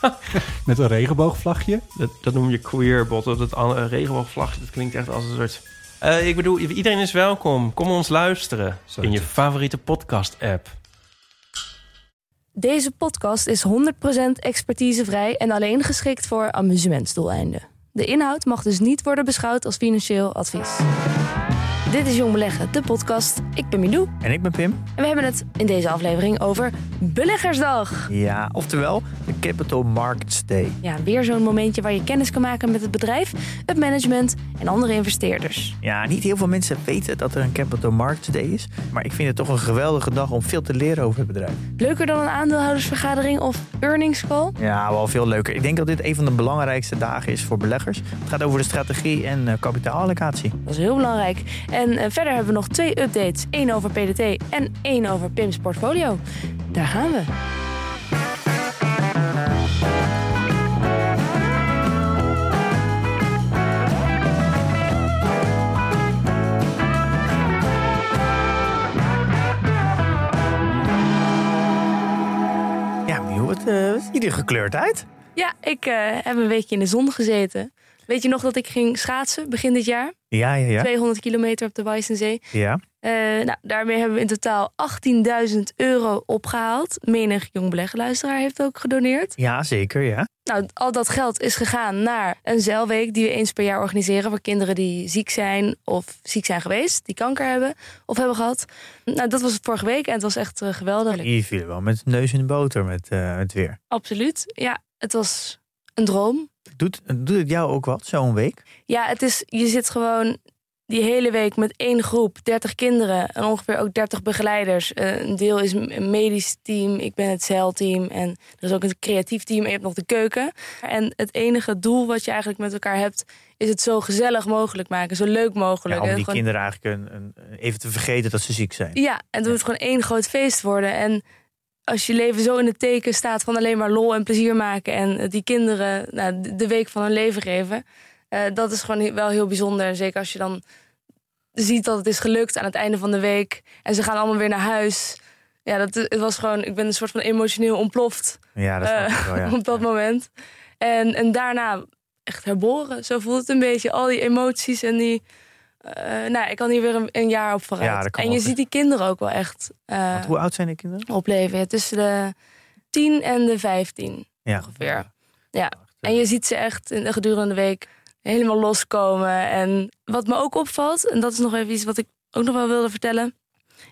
met een regenboogvlagje. Dat, dat noem je queerbot. Dat an- regenboogvlagje, dat klinkt echt als een soort... Eh, ik bedoel, iedereen is welkom. Kom ons luisteren Zo in je favoriete podcast-app. Deze podcast is 100% expertisevrij en alleen geschikt voor amusementsdoeleinden. De inhoud mag dus niet worden beschouwd als financieel advies. Dit is Jong Beleggen, de podcast. Ik ben Milou En ik ben Pim. en we hebben het in deze aflevering over Beleggersdag. Ja, oftewel de Capital Markets Day. Ja, weer zo'n momentje waar je kennis kan maken met het bedrijf, het management en andere investeerders. Ja, niet heel veel mensen weten dat er een Capital Markets Day is. Maar ik vind het toch een geweldige dag om veel te leren over het bedrijf. Leuker dan een aandeelhoudersvergadering of earnings call? Ja, wel veel leuker. Ik denk dat dit een van de belangrijkste dagen is voor beleggers. Het gaat over de strategie en eh, kapitaalallocatie. Dat is heel belangrijk. En eh, verder hebben we nog twee updates. één over PDT en één over Pim's portfolio. Daar gaan we. Ja, Miel, wat, eh, wat ziet er gekleurd uit? Ja, ik eh, heb een weekje in de zon gezeten. Weet je nog dat ik ging schaatsen begin dit jaar? Ja, ja, ja. 200 kilometer op de Weissensee. Ja, Eh, nou, daarmee hebben we in totaal 18.000 euro opgehaald. Menig jong beleggerluisteraar heeft ook gedoneerd. ja zeker, ja. Nou, al dat geld is gegaan naar een zeilweek die we eens per jaar organiseren voor kinderen die ziek zijn of ziek zijn geweest, die kanker hebben of hebben gehad. Nou, dat was vorige week en het was echt eh, geweldig. Je viel wel met neus in de boter met eh, het weer. Absoluut. Ja, het was een droom. Doet, doet het jou ook wat, zo'n week? Ja, het is, je zit gewoon die hele week met één groep, 30 kinderen en ongeveer ook 30 begeleiders. Eh, een deel is een medisch team, ik ben het zeilteam en er is ook een creatief team en je hebt nog de keuken. En het enige doel wat je eigenlijk met elkaar hebt, is het zo gezellig mogelijk maken, zo leuk mogelijk. Ja, om die gewoon- kinderen eigenlijk een, een, even te vergeten dat ze ziek zijn. ja, en doe het gewoon één groot feest worden. En als je leven zo in het teken staat van alleen maar lol en plezier maken en eh, die kinderen nou, de- week van hun leven geven, eh, dat is gewoon wel heel bijzonder. En zeker als je dan ziet dat het is gelukt aan het einde van de week en ze gaan allemaal weer naar huis. Ja, dat het was gewoon, ik ben een soort van emotioneel ontploft Ja, dat eh, ik wel, ja. op dat moment. En, en daarna echt herboren. Zo voelt het een beetje. Al die emoties en die. Eh, nou, ik kan hier weer een, een jaar op vooruit. Ja, en je wel. ziet die kinderen ook wel echt eh, Want hoe oud zijn die kinderen? opleven. Ja, tussen de 10 en de 15 Ja, ongeveer. Ja. En je ziet ze echt in de gedurende week helemaal loskomen. En wat me ook opvalt, en dat is nog even iets wat ik ook nog wel wilde vertellen.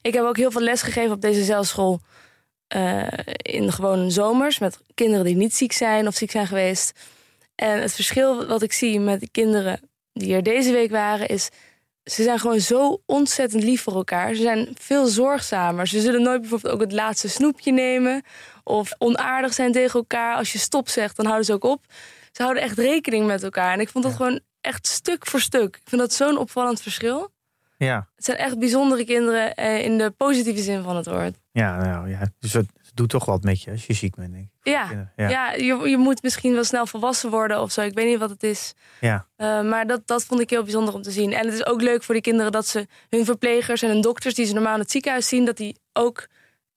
Ik heb ook heel veel les gegeven op deze zeilschool. eh, in gewoon zomers met kinderen die niet ziek zijn of ziek zijn geweest. En het verschil wat ik zie met de kinderen die er deze week waren, is ze zijn gewoon zo ontzettend lief voor elkaar. Ze zijn veel zorgzamer. Ze zullen nooit bijvoorbeeld ook het laatste snoepje nemen. Of onaardig zijn tegen elkaar. Als je stop zegt, dan houden ze ook op. Ze houden echt rekening met elkaar. En ik vond dat gewoon echt stuk voor stuk. Ik vind dat zo'n opvallend verschil. ja. Het zijn echt bijzondere kinderen eh, in de positieve zin van het woord. Ja, nou ja. Dus het doet toch wat met je als je ziek bent, denk ik. Ja, ja. Ja. je, je moet misschien wel snel volwassen worden of zo. Ik weet niet wat het is. Ja. Eh, maar dat, dat vond ik heel bijzonder om te zien. En het is ook leuk voor die kinderen dat ze hun verplegers en hun dokters die ze normaal in het ziekenhuis zien, dat die ook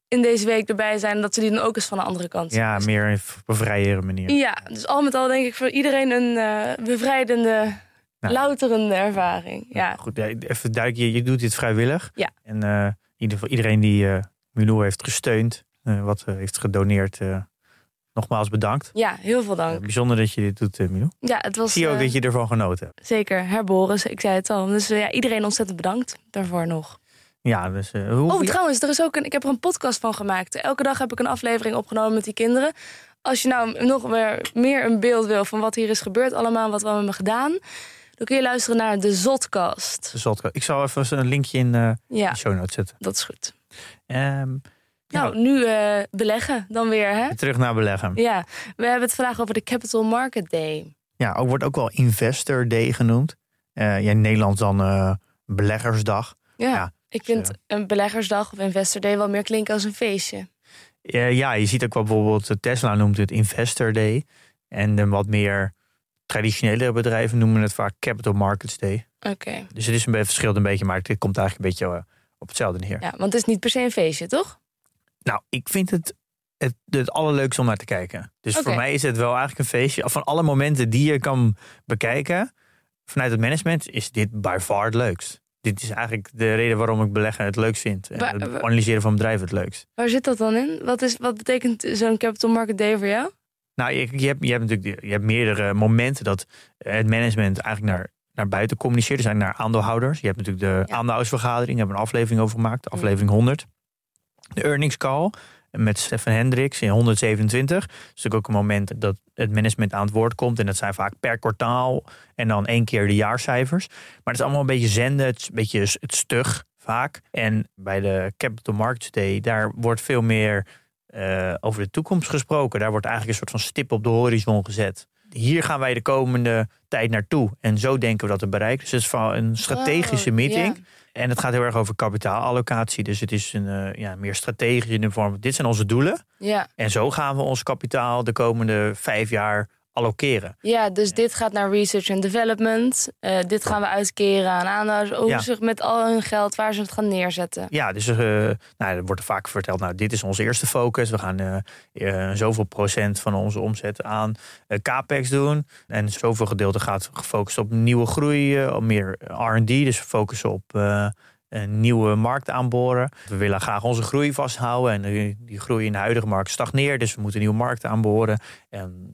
in deze week erbij zijn. En dat ze die dan ook eens van de andere kant zien. Ja, meer op een manier. ja, dus al met al denk ik voor iedereen een eh, bevrijdende, Nou. louterende ervaring. Ja. Goed, ja, even duidelijk, je, je doet dit vrijwillig. Ja. En eh, in ieder geval iedereen die eh Milou heeft gesteund, wat eh, heeft gedoneerd, eh, nogmaals bedankt. ja, heel veel Eh, dank. bijzonder dat je dit doet, eh Milou. Ja, het was Zie ook eh, dat je ervan genoten hebt. zeker herboren, ik zei het al. Dus eh, ja, iedereen ontzettend bedankt daarvoor nog. Ja, dus eh, hoe... Oh, trouwens, er is ook een, ik heb er een podcast van gemaakt. Elke dag heb ik een aflevering opgenomen met die kinderen. Als je nou nog meer, meer een beeld wil van wat hier is gebeurd allemaal, wat we hebben gedaan, dan kun je luisteren naar de Zotcast. de zotko- Ik zal even een linkje in eh, Ja, de show notes zetten. dat is goed. Ehm, ja, Nou, nu eh, beleggen dan weer, hè? terug naar beleggen. Ja, we hebben het vandaag over de Capital Market Day. Ja, ook, wordt ook wel Investor Day genoemd. Ja, in Nederland dan eh, Beleggersdag. Ja, Ja, ik dus, vind een beleggersdag of investor day wel meer klinken als een feestje. Ja, je ziet ook wel bijvoorbeeld Tesla noemt het Investor Day. En de wat meer traditionele bedrijven noemen het vaak Capital Markets Day. Oké. Dus het is een beetje, verschilt een beetje, maar het komt eigenlijk een beetje op hetzelfde neer. Ja, want het is niet per se een feestje, toch? Nou, ik vind het het, het allerleukste om naar te kijken. Dus voor mij is het wel eigenlijk een feestje. Van alle momenten die je kan bekijken vanuit het management, is dit by far het leukst. Dit is eigenlijk de reden waarom ik beleggen het leukst vind. En het analyseren van bedrijven het leukst. Waar zit dat dan in? Wat, is, wat betekent zo'n capital market day voor jou? Nou, je, je, hebt, je hebt natuurlijk je hebt meerdere momenten dat het management eigenlijk naar, naar buiten communiceert. Er zijn naar aandeelhouders. Je hebt natuurlijk de Ja. aandeelhoudersvergadering. Daar hebben we een aflevering over gemaakt. Aflevering 100. De earnings call met Stefan Hendricks in 127. Dat is natuurlijk ook een moment dat het management aan het woord komt. En dat zijn vaak per kwartaal en dan één keer de jaarcijfers. Maar het is allemaal een beetje zenden. Het is een beetje het stug vaak. En bij de Capital Markets Day, daar wordt veel meer eh, over de toekomst gesproken. Daar wordt eigenlijk een soort van stip op de horizon gezet. Hier gaan wij de komende tijd naartoe. En zo denken we dat te bereiken. Dus het is van een strategische Oh, meeting. En het gaat heel erg over kapitaalallocatie. Dus het is een, eh, ja, meer strategisch in de vorm. Dit zijn onze doelen. Ja. En zo gaan we ons kapitaal de komende vijf jaar allokeren. ja, dus dit gaat naar research and development. Eh, dit gaan we uitkeren aan aandeelhouders. Overzicht met al hun geld, waar ze het gaan neerzetten. Ja, dus eh, nou, er wordt vaak verteld, nou, dit is onze eerste focus. We gaan eh, zoveel procent van onze omzet aan capex doen. En zoveel gedeelte gaat gefocust op nieuwe groei, op meer R&D. Dus focussen op een nieuwe markt aanboren. We willen graag onze groei vasthouden. En die, groei in de huidige markt stagneert. Dus we moeten nieuwe markten aanboren. En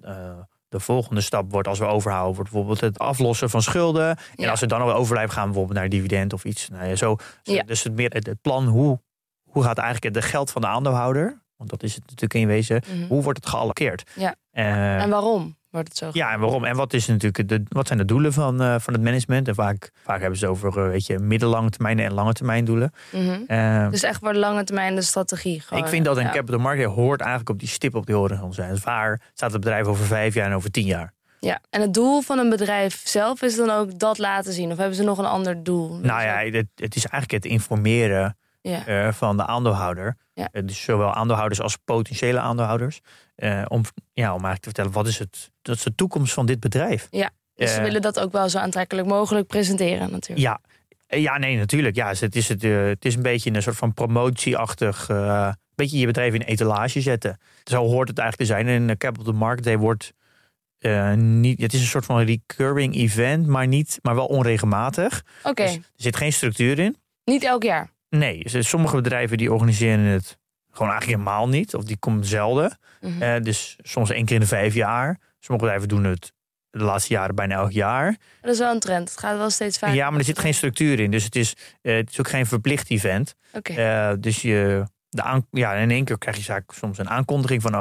de volgende stap wordt, als we overhouden, wordt bijvoorbeeld het aflossen van schulden. En als we dan nog overblijven, gaan we bijvoorbeeld naar dividend of iets. Nou ja, zo, Ja. Dus het, meer, het, het plan, hoe, hoe gaat eigenlijk het geld van de aandeelhouder, want dat is het natuurlijk in wezen, Mhm. hoe wordt het geallockeerd? Ja. Eh, En waarom wordt het zo? ja, en waarom? En wat, is natuurlijk de, wat zijn de doelen van, eh, van het management? En vaak, vaak hebben ze over eh, weet je, middellange termijn en lange termijn doelen. Mhm. Eh, Dus echt voor de lange termijn de strategie. Gewoon. ik vind dat een ja. capital market hoort eigenlijk op die stip op die horizon zijn. Dus waar staat het bedrijf over vijf jaar en over tien jaar? Ja, en het doel van een bedrijf zelf is dan ook dat laten zien? Of hebben ze nog een ander doel? Nou ja, het, het is eigenlijk het informeren ja. van de aandeelhouder. Ja. Dus zowel aandeelhouders als potentiële aandeelhouders. Eh, om, ja, om eigenlijk te vertellen, wat is, het, dat is de toekomst van dit bedrijf? Dus ze Eh, willen dat ook wel zo aantrekkelijk mogelijk presenteren natuurlijk. Ja, Eh, ja nee, natuurlijk. Ja, dus het, is het, het is een beetje een soort van promotieachtig... eh beetje je bedrijf in etalage zetten. Zo hoort het eigenlijk te zijn. En de Capital Market Day wordt... niet, het is een soort van recurring event, maar, niet, maar wel onregelmatig. Oké, Dus er zit geen structuur in. niet elk jaar. Nee, dus sommige bedrijven die organiseren het gewoon eigenlijk helemaal niet. Of die komt zelden. Mhm. Eh, dus soms één keer in de vijf jaar. Sommige bedrijven doen het de laatste jaren bijna elk jaar. Dat is wel een trend. Het gaat wel steeds vaker. Ja, maar er zit geen structuur in. Dus het is, eh, het is ook geen verplicht event. Oké, Eh, dus je, de aan, ja, in één keer krijg je zaak, soms een aankondiging van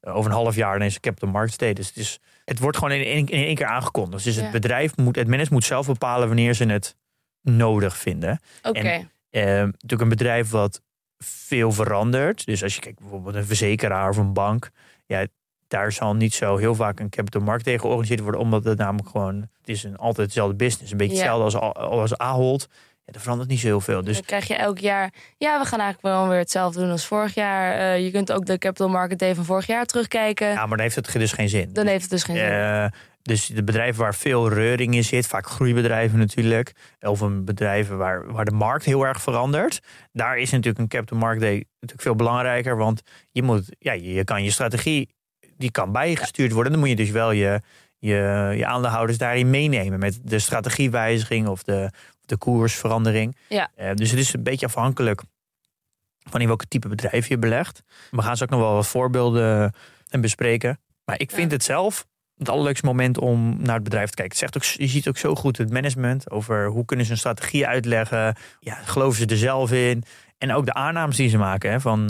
over een half jaar ineens een Capital Markets Day. Dus het, is, het wordt gewoon in één, in één keer aangekondigd. Dus Ja. het bedrijf moet, het management moet zelf bepalen wanneer ze het nodig vinden. oké. Eh, natuurlijk een bedrijf wat veel verandert. Dus als je kijkt bijvoorbeeld een verzekeraar of een bank. Ja, daar zal niet zo heel vaak een capital market tegen georganiseerd worden. Omdat het namelijk gewoon, het is een, altijd hetzelfde business. Een beetje Ja. hetzelfde als, als Ahold. Ja, er verandert niet zo heel veel. Dus Dan krijg je elk jaar... Ja, we gaan eigenlijk wel weer hetzelfde doen als vorig jaar. Eh, je kunt ook de Capital Market Day van vorig jaar terugkijken. ja, maar dan heeft het dus geen zin. Dan heeft het dus geen zin. Eh, dus de bedrijven waar veel reuring in zit, vaak groeibedrijven natuurlijk, of een bedrijven waar, waar de markt heel erg verandert, daar is natuurlijk een capital market day natuurlijk veel belangrijker, want je moet, ja, je, je kan je strategie, die kan bijgestuurd worden. Dan moet je dus wel je, je, je aandeelhouders daarin meenemen met de strategiewijziging of de, de koersverandering. Ja. Eh, dus het is een beetje afhankelijk van in welke type bedrijf je belegt. We gaan zo ook nog wel wat voorbeelden en bespreken. Maar ik vind Ja. het zelf het allerleukste moment om naar het bedrijf te kijken. Het zegt ook, je ziet ook zo goed het management over hoe kunnen ze een strategie uitleggen. Ja, geloven ze er zelf in? En ook de aannames die ze maken. Hè, van, eh,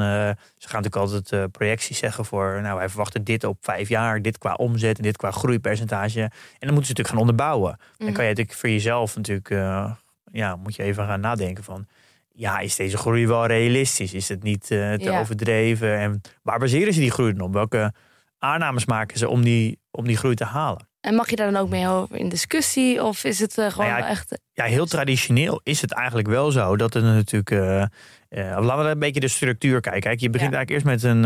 ze gaan natuurlijk altijd eh, projecties zeggen voor, nou wij verwachten dit op vijf jaar, dit qua omzet en dit qua groeipercentage. En dan moeten ze natuurlijk gaan onderbouwen. Dan Mhm. kan je natuurlijk voor jezelf natuurlijk, eh, ja, moet je even gaan nadenken van, ja, is deze groei wel realistisch? Is het niet te Ja. overdreven? En waar baseren ze die groei dan op? Welke aannames maken ze om die, om die groei te halen? En mag je daar dan ook mee over in discussie? Of is het eh, gewoon Nou ja, echt... Ja, heel traditioneel is het eigenlijk wel zo dat het natuurlijk. eh, eh, laten we een beetje de structuur kijken. Kijk, je begint Ja. eigenlijk eerst met een,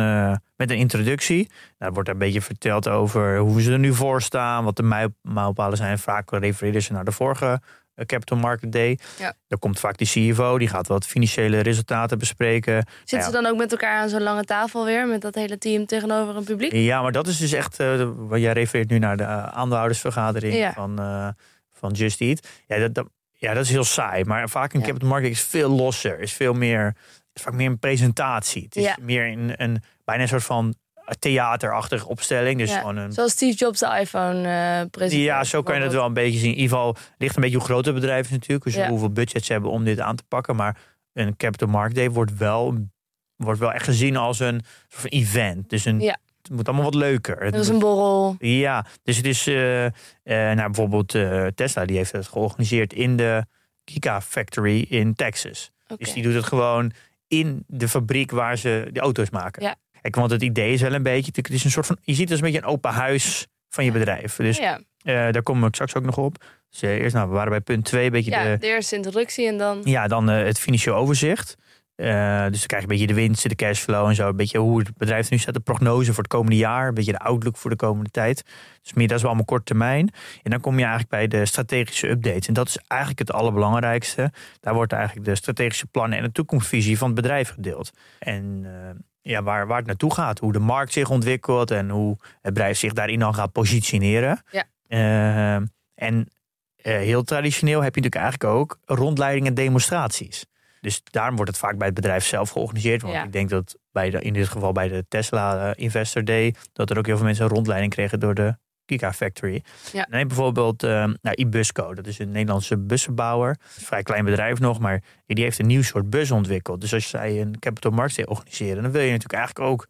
met een introductie. Daar wordt er een beetje verteld over hoe ze er nu voor staan, wat de mijl- mijlpalen zijn. Vaak refereren ze naar de vorige Capital Market Day. Ja. Dan komt vaak die CFO, die gaat wat financiële resultaten bespreken. Zitten ja. ze dan ook met elkaar aan zo'n lange tafel weer? Met dat hele team tegenover een publiek? Ja, maar dat is dus echt. eh, wat jij refereert nu naar de eh, aandeelhoudersvergadering Ja. van, eh, van Just Eat. Ja dat, dat, ja, dat is heel saai. Maar vaak een capital market is veel losser. Is veel meer. Is vaak meer een presentatie. Het is meer een, een bijna een soort van theaterachtige opstelling. Dus Ja, gewoon een. Zoals Steve Jobs de iPhone eh presenteerde. Ja, zo kan je het wel een beetje zien. In ieder geval ligt een beetje hoe groot het bedrijf is natuurlijk. Dus Ja. hoeveel budget ze hebben om dit aan te pakken. Maar een Capital Market Day wordt wel, wordt wel echt gezien als een soort van event. Dus een, Ja. het moet allemaal wat leuker. Het Er is een borrel. ja, dus het is, eh, eh, nou bijvoorbeeld Tesla, die heeft het georganiseerd in de Kika Factory in Texas. Dus die doet het gewoon in de fabriek waar ze de auto's maken. Ja. Kijk, want het idee is wel een beetje, het is een soort van, je ziet het als een beetje een open huis van je bedrijf. Dus ja, eh, daar komen we straks ook nog op. Dus eh, eerst, nou, we waren bij punt 2, een beetje ja, de, de eerste introductie en dan... ja, dan eh, het financieel overzicht. Eh, dus dan krijg je een beetje de winsten, de cashflow en zo. Een beetje hoe het bedrijf nu staat, de prognose voor het komende jaar. Een beetje de outlook voor de komende tijd. Dus meer, dat is wel allemaal kort termijn. En dan kom je eigenlijk bij de strategische updates. En dat is eigenlijk het allerbelangrijkste. Daar wordt eigenlijk de strategische plannen en de toekomstvisie van het bedrijf gedeeld. En eh, ja, waar, waar het naartoe gaat. Hoe de markt zich ontwikkelt en hoe het bedrijf zich daarin dan gaat positioneren. Ja. Eh, en heel traditioneel heb je natuurlijk eigenlijk ook rondleidingen en demonstraties. Dus daarom wordt het vaak bij het bedrijf zelf georganiseerd. Want Ja. ik denk dat bij de, in dit geval bij de Tesla eh, Investor Day... dat er ook heel veel mensen een rondleiding kregen door de Kika Factory. Ja. Neem bijvoorbeeld eh nou, Ibusco. Dat is een Nederlandse bussenbouwer. Vrij klein bedrijf nog, maar die heeft een nieuw soort bus ontwikkeld. Dus als zij een Capital Markets Day organiseren... dan wil je natuurlijk eigenlijk ook...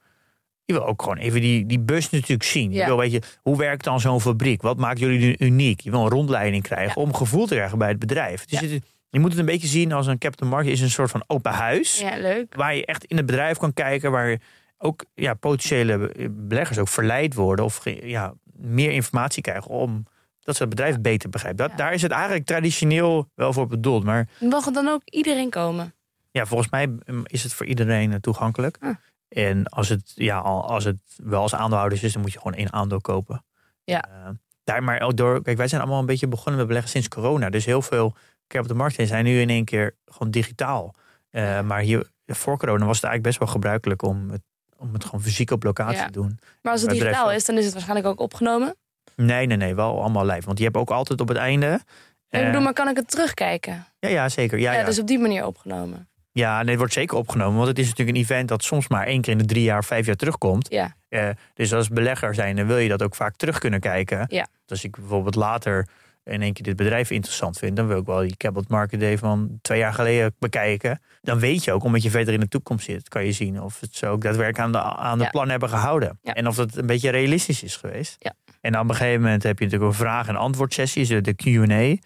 Je wil ook gewoon even die, die bus natuurlijk zien. Je wil, weet je, hoe werkt dan zo'n fabriek? Wat maakt jullie nu uniek? Je wil een rondleiding krijgen om gevoel te krijgen bij het bedrijf. Dus het- je moet het een beetje zien als een capital market is een soort van open huis. Ja, leuk. Waar je echt in het bedrijf kan kijken. Waar ook ja, potentiële beleggers ook verleid worden. Of ge- ja, meer informatie krijgen om dat ze het bedrijf beter begrijpen. Dat, Ja. Daar is het eigenlijk traditioneel wel voor bedoeld. Maar Mag dan ook iedereen komen? ja, volgens mij mm, is het voor iedereen eh, toegankelijk. Ah. En als het, ja, al- als het wel als aandeelhouders is, dan moet je gewoon één aandeel kopen. Ja. Eh, daar maar ook door, kijk, wij zijn allemaal een beetje begonnen met beleggen sinds corona. Dus heel veel capital markets zijn nu in één keer gewoon digitaal. Eh, maar hier, voor corona was het eigenlijk best wel gebruikelijk om het, om het gewoon fysiek op locatie Ja. te doen. Maar als het Bij digitaal bedrijf- is, dan is het waarschijnlijk ook opgenomen. Nee, nee, nee, wel allemaal live. Want je hebt ook altijd op het einde. ik eh, bedoel, maar kan ik het terugkijken? ja, ja, zeker. Ja, Ja, ja. dus op die manier opgenomen. ja, nee, het wordt zeker opgenomen. Want het is natuurlijk een event dat soms maar één keer in de drie jaar, vijf jaar terugkomt. Ja, Eh, dus als belegger zijn, dan wil je dat ook vaak terug kunnen kijken. Ja. Dus als ik bijvoorbeeld later in één keer dit bedrijf interessant vind, dan wil ik wel die Capital Market Day van twee jaar geleden bekijken. Dan weet je ook, omdat je verder in de toekomst zit, kan je zien of het zo ook daadwerkelijk aan de, aan de Ja. plan hebben gehouden. Ja. En of het een beetje realistisch is geweest. Ja. En dan op een gegeven moment heb je natuurlijk een vraag- en antwoord sessie, de Q&A.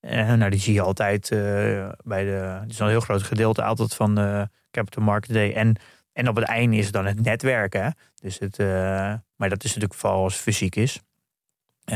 Eh, nou, die zie je altijd eh, bij de. Het is al een heel groot gedeelte altijd van de Capital Market Day. En, en op het einde is het dan het netwerken. Dus het, eh, maar dat is natuurlijk vooral als het fysiek is.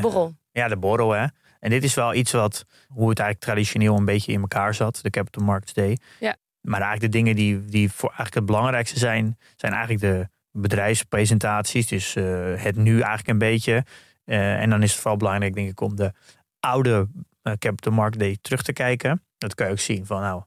Borrel. ja, de borrel, hè. En dit is wel iets wat, hoe het eigenlijk traditioneel een beetje in elkaar zat, de Capital Markets Day. Ja. Maar eigenlijk de dingen die, die voor eigenlijk het belangrijkste zijn, zijn eigenlijk de bedrijfspresentaties. Dus eh, het nu eigenlijk een beetje. Eh, en dan is het vooral belangrijk, denk ik, om de oude eh, Capital Market Day terug te kijken. Dat kan je ook zien van, nou,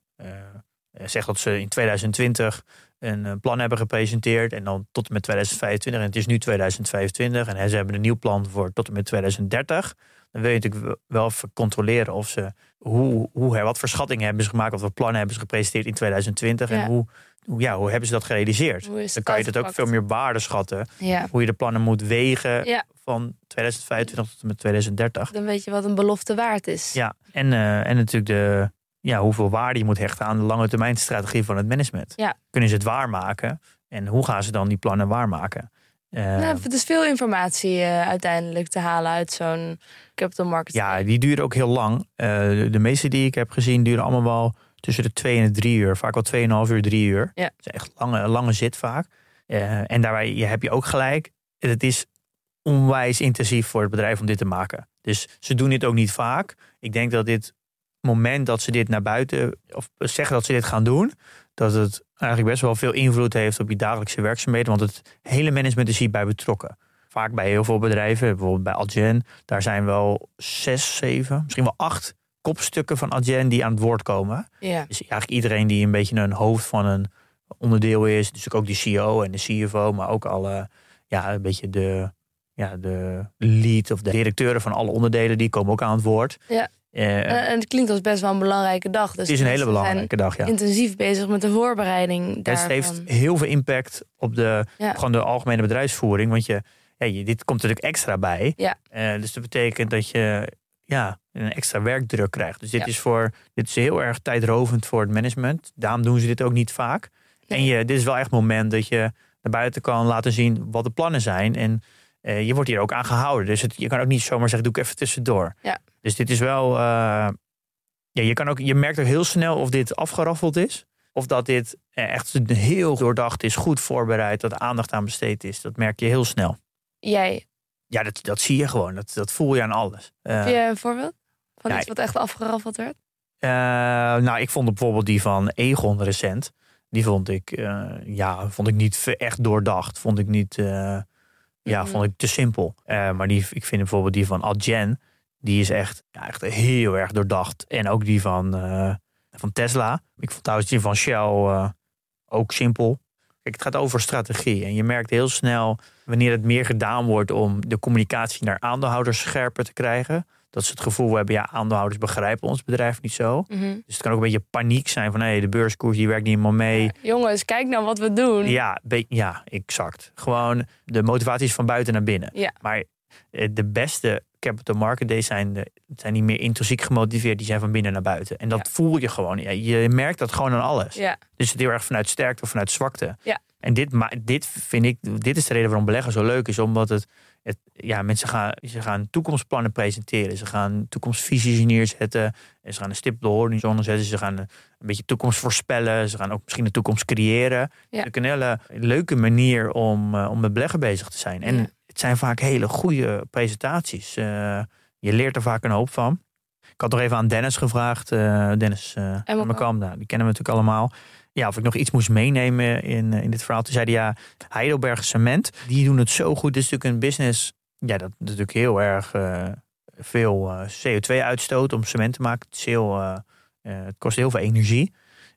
zeg dat ze in 2020 een plan hebben gepresenteerd. En dan tot en met 2025. En het is nu 2025. En ze hebben een nieuw plan voor tot en met 2030. Dan wil je natuurlijk wel even controleren of ze hoe, hoe, hè, wat voor schattingen hebben ze gemaakt, wat voor plannen hebben ze gepresenteerd in 2020 Ja. en hoe, hoe, ja, hoe hebben ze dat gerealiseerd. Dan kan je het ook veel meer waarde schatten. Ja, Hoe je de plannen moet wegen Ja. van 2025 tot en met 2030. dan weet je wat een belofte waard is. Ja, en, eh, en natuurlijk de, ja, hoeveel waarde je moet hechten aan de lange termijn strategie van het management. Kunnen ze het waarmaken? En hoe gaan ze dan die plannen waarmaken? Eh, Nou, het is veel informatie eh, uiteindelijk te halen uit zo'n capital market. Ja, die duren ook heel lang. Eh, de, meeste die ik heb gezien duren allemaal wel tussen de 2 en de 3 uur. Vaak wel 2,5 uur, 3 uur. Ja. Dat is echt lange, lange zit vaak. En daarbij je, heb je ook gelijk. Het is onwijs intensief voor het bedrijf om dit te maken. Dus ze doen dit ook niet vaak. Ik denk dat dit moment dat ze dit naar buiten, of zeggen dat ze dit gaan doen, dat het eigenlijk best wel veel invloed heeft op je dagelijkse werkzaamheden. Want het hele management is hierbij betrokken. Vaak bij heel veel bedrijven, bijvoorbeeld bij Adyen, daar zijn wel zes, zeven, misschien wel acht kopstukken van Adyen die aan het woord komen. Ja. Dus eigenlijk iedereen die een beetje een hoofd van een onderdeel is. Dus ook die CEO en de CFO, maar ook alle, ja, een beetje de, ja, de lead of de directeuren van alle onderdelen, die komen ook aan het woord. Ja. Eh, En en het klinkt als best wel een belangrijke dag. Dus het is een hele belangrijke dag, ja. intensief bezig met de voorbereiding Het daarvan. heeft heel veel impact op de, Ja. gewoon de algemene bedrijfsvoering. Want je, ja, je, dit komt natuurlijk extra bij. Ja. Eh, dus dat betekent dat je ja, een extra werkdruk krijgt. Dus dit, is voor, dit is heel erg tijdrovend voor het management. Daarom doen ze dit ook niet vaak. En je, dit is wel echt het moment dat je naar buiten kan laten zien wat de plannen zijn. En eh, je wordt hier ook aan gehouden. Dus het, je kan ook niet zomaar zeggen, doe ik even tussendoor. Ja. Dus dit is wel... eh, ja, je, kan ook, je merkt ook heel snel of dit afgeraffeld is. Of dat dit eh, echt heel doordacht is, goed voorbereid, dat aandacht aan besteed is. Dat merk je heel snel. Jij, Ja, dat, dat zie je gewoon. Dat, dat voel je aan alles. Eh, heb je een voorbeeld van ja, iets wat echt afgeraffeld werd? nou, ik vond bijvoorbeeld die van Egon recent. Die vond ik, ja, vond ik niet echt doordacht. Vond ik niet, ja, vond ik te simpel. Maar die, ik vind bijvoorbeeld die van Adyen, die is echt, ja, echt heel erg doordacht. En ook die van, eh, van Tesla. Ik vond trouwens die van Shell eh, ook simpel. Kijk, het gaat over strategie. En je merkt heel snel wanneer het meer gedaan wordt om de communicatie naar aandeelhouders scherper te krijgen. Dat ze het gevoel hebben, ja, aandeelhouders begrijpen ons bedrijf niet zo. Mhm. Dus het kan ook een beetje paniek zijn van hé, de beurskoers die werkt niet helemaal mee. Ja, jongens, kijk nou wat we doen. Ja, ja, exact. Gewoon de motivatie is van buiten naar binnen. Ja. Maar eh, de beste capital market days zijn, de, zijn niet meer intrinsiek gemotiveerd. Die zijn van binnen naar buiten. En dat Ja. voel je gewoon. Ja, je merkt dat gewoon aan alles. Ja. Dus het heel erg vanuit sterkte of vanuit zwakte. Ja. En dit, dit vind ik, dit is de reden waarom beleggen zo leuk is. Omdat het, het ja, mensen gaan, ze gaan toekomstplannen presenteren. Ze gaan toekomstvisies neerzetten. En ze gaan een stip op de horizon zetten. Ze gaan een, een beetje toekomst voorspellen. Ze gaan ook misschien de toekomst creëren. Ja. Het is een hele leuke manier om, eh, om met beleggen bezig te zijn. En. Het zijn vaak hele goede presentaties. Eh, je leert er vaak een hoop van. Ik had nog even aan Dennis gevraagd. eh, Dennis uh, Emmelkamp. McCam, nou, die kennen we natuurlijk allemaal. Ja, of ik nog iets moest meenemen in, eh, in dit verhaal. Toen zei hij, ja, Heidelberg Cement, die doen het zo goed. Dit is natuurlijk een business, ja, dat natuurlijk heel erg eh, veel eh, CO2 uitstoot om cement te maken. Het, is heel, eh, eh, het kost heel veel energie.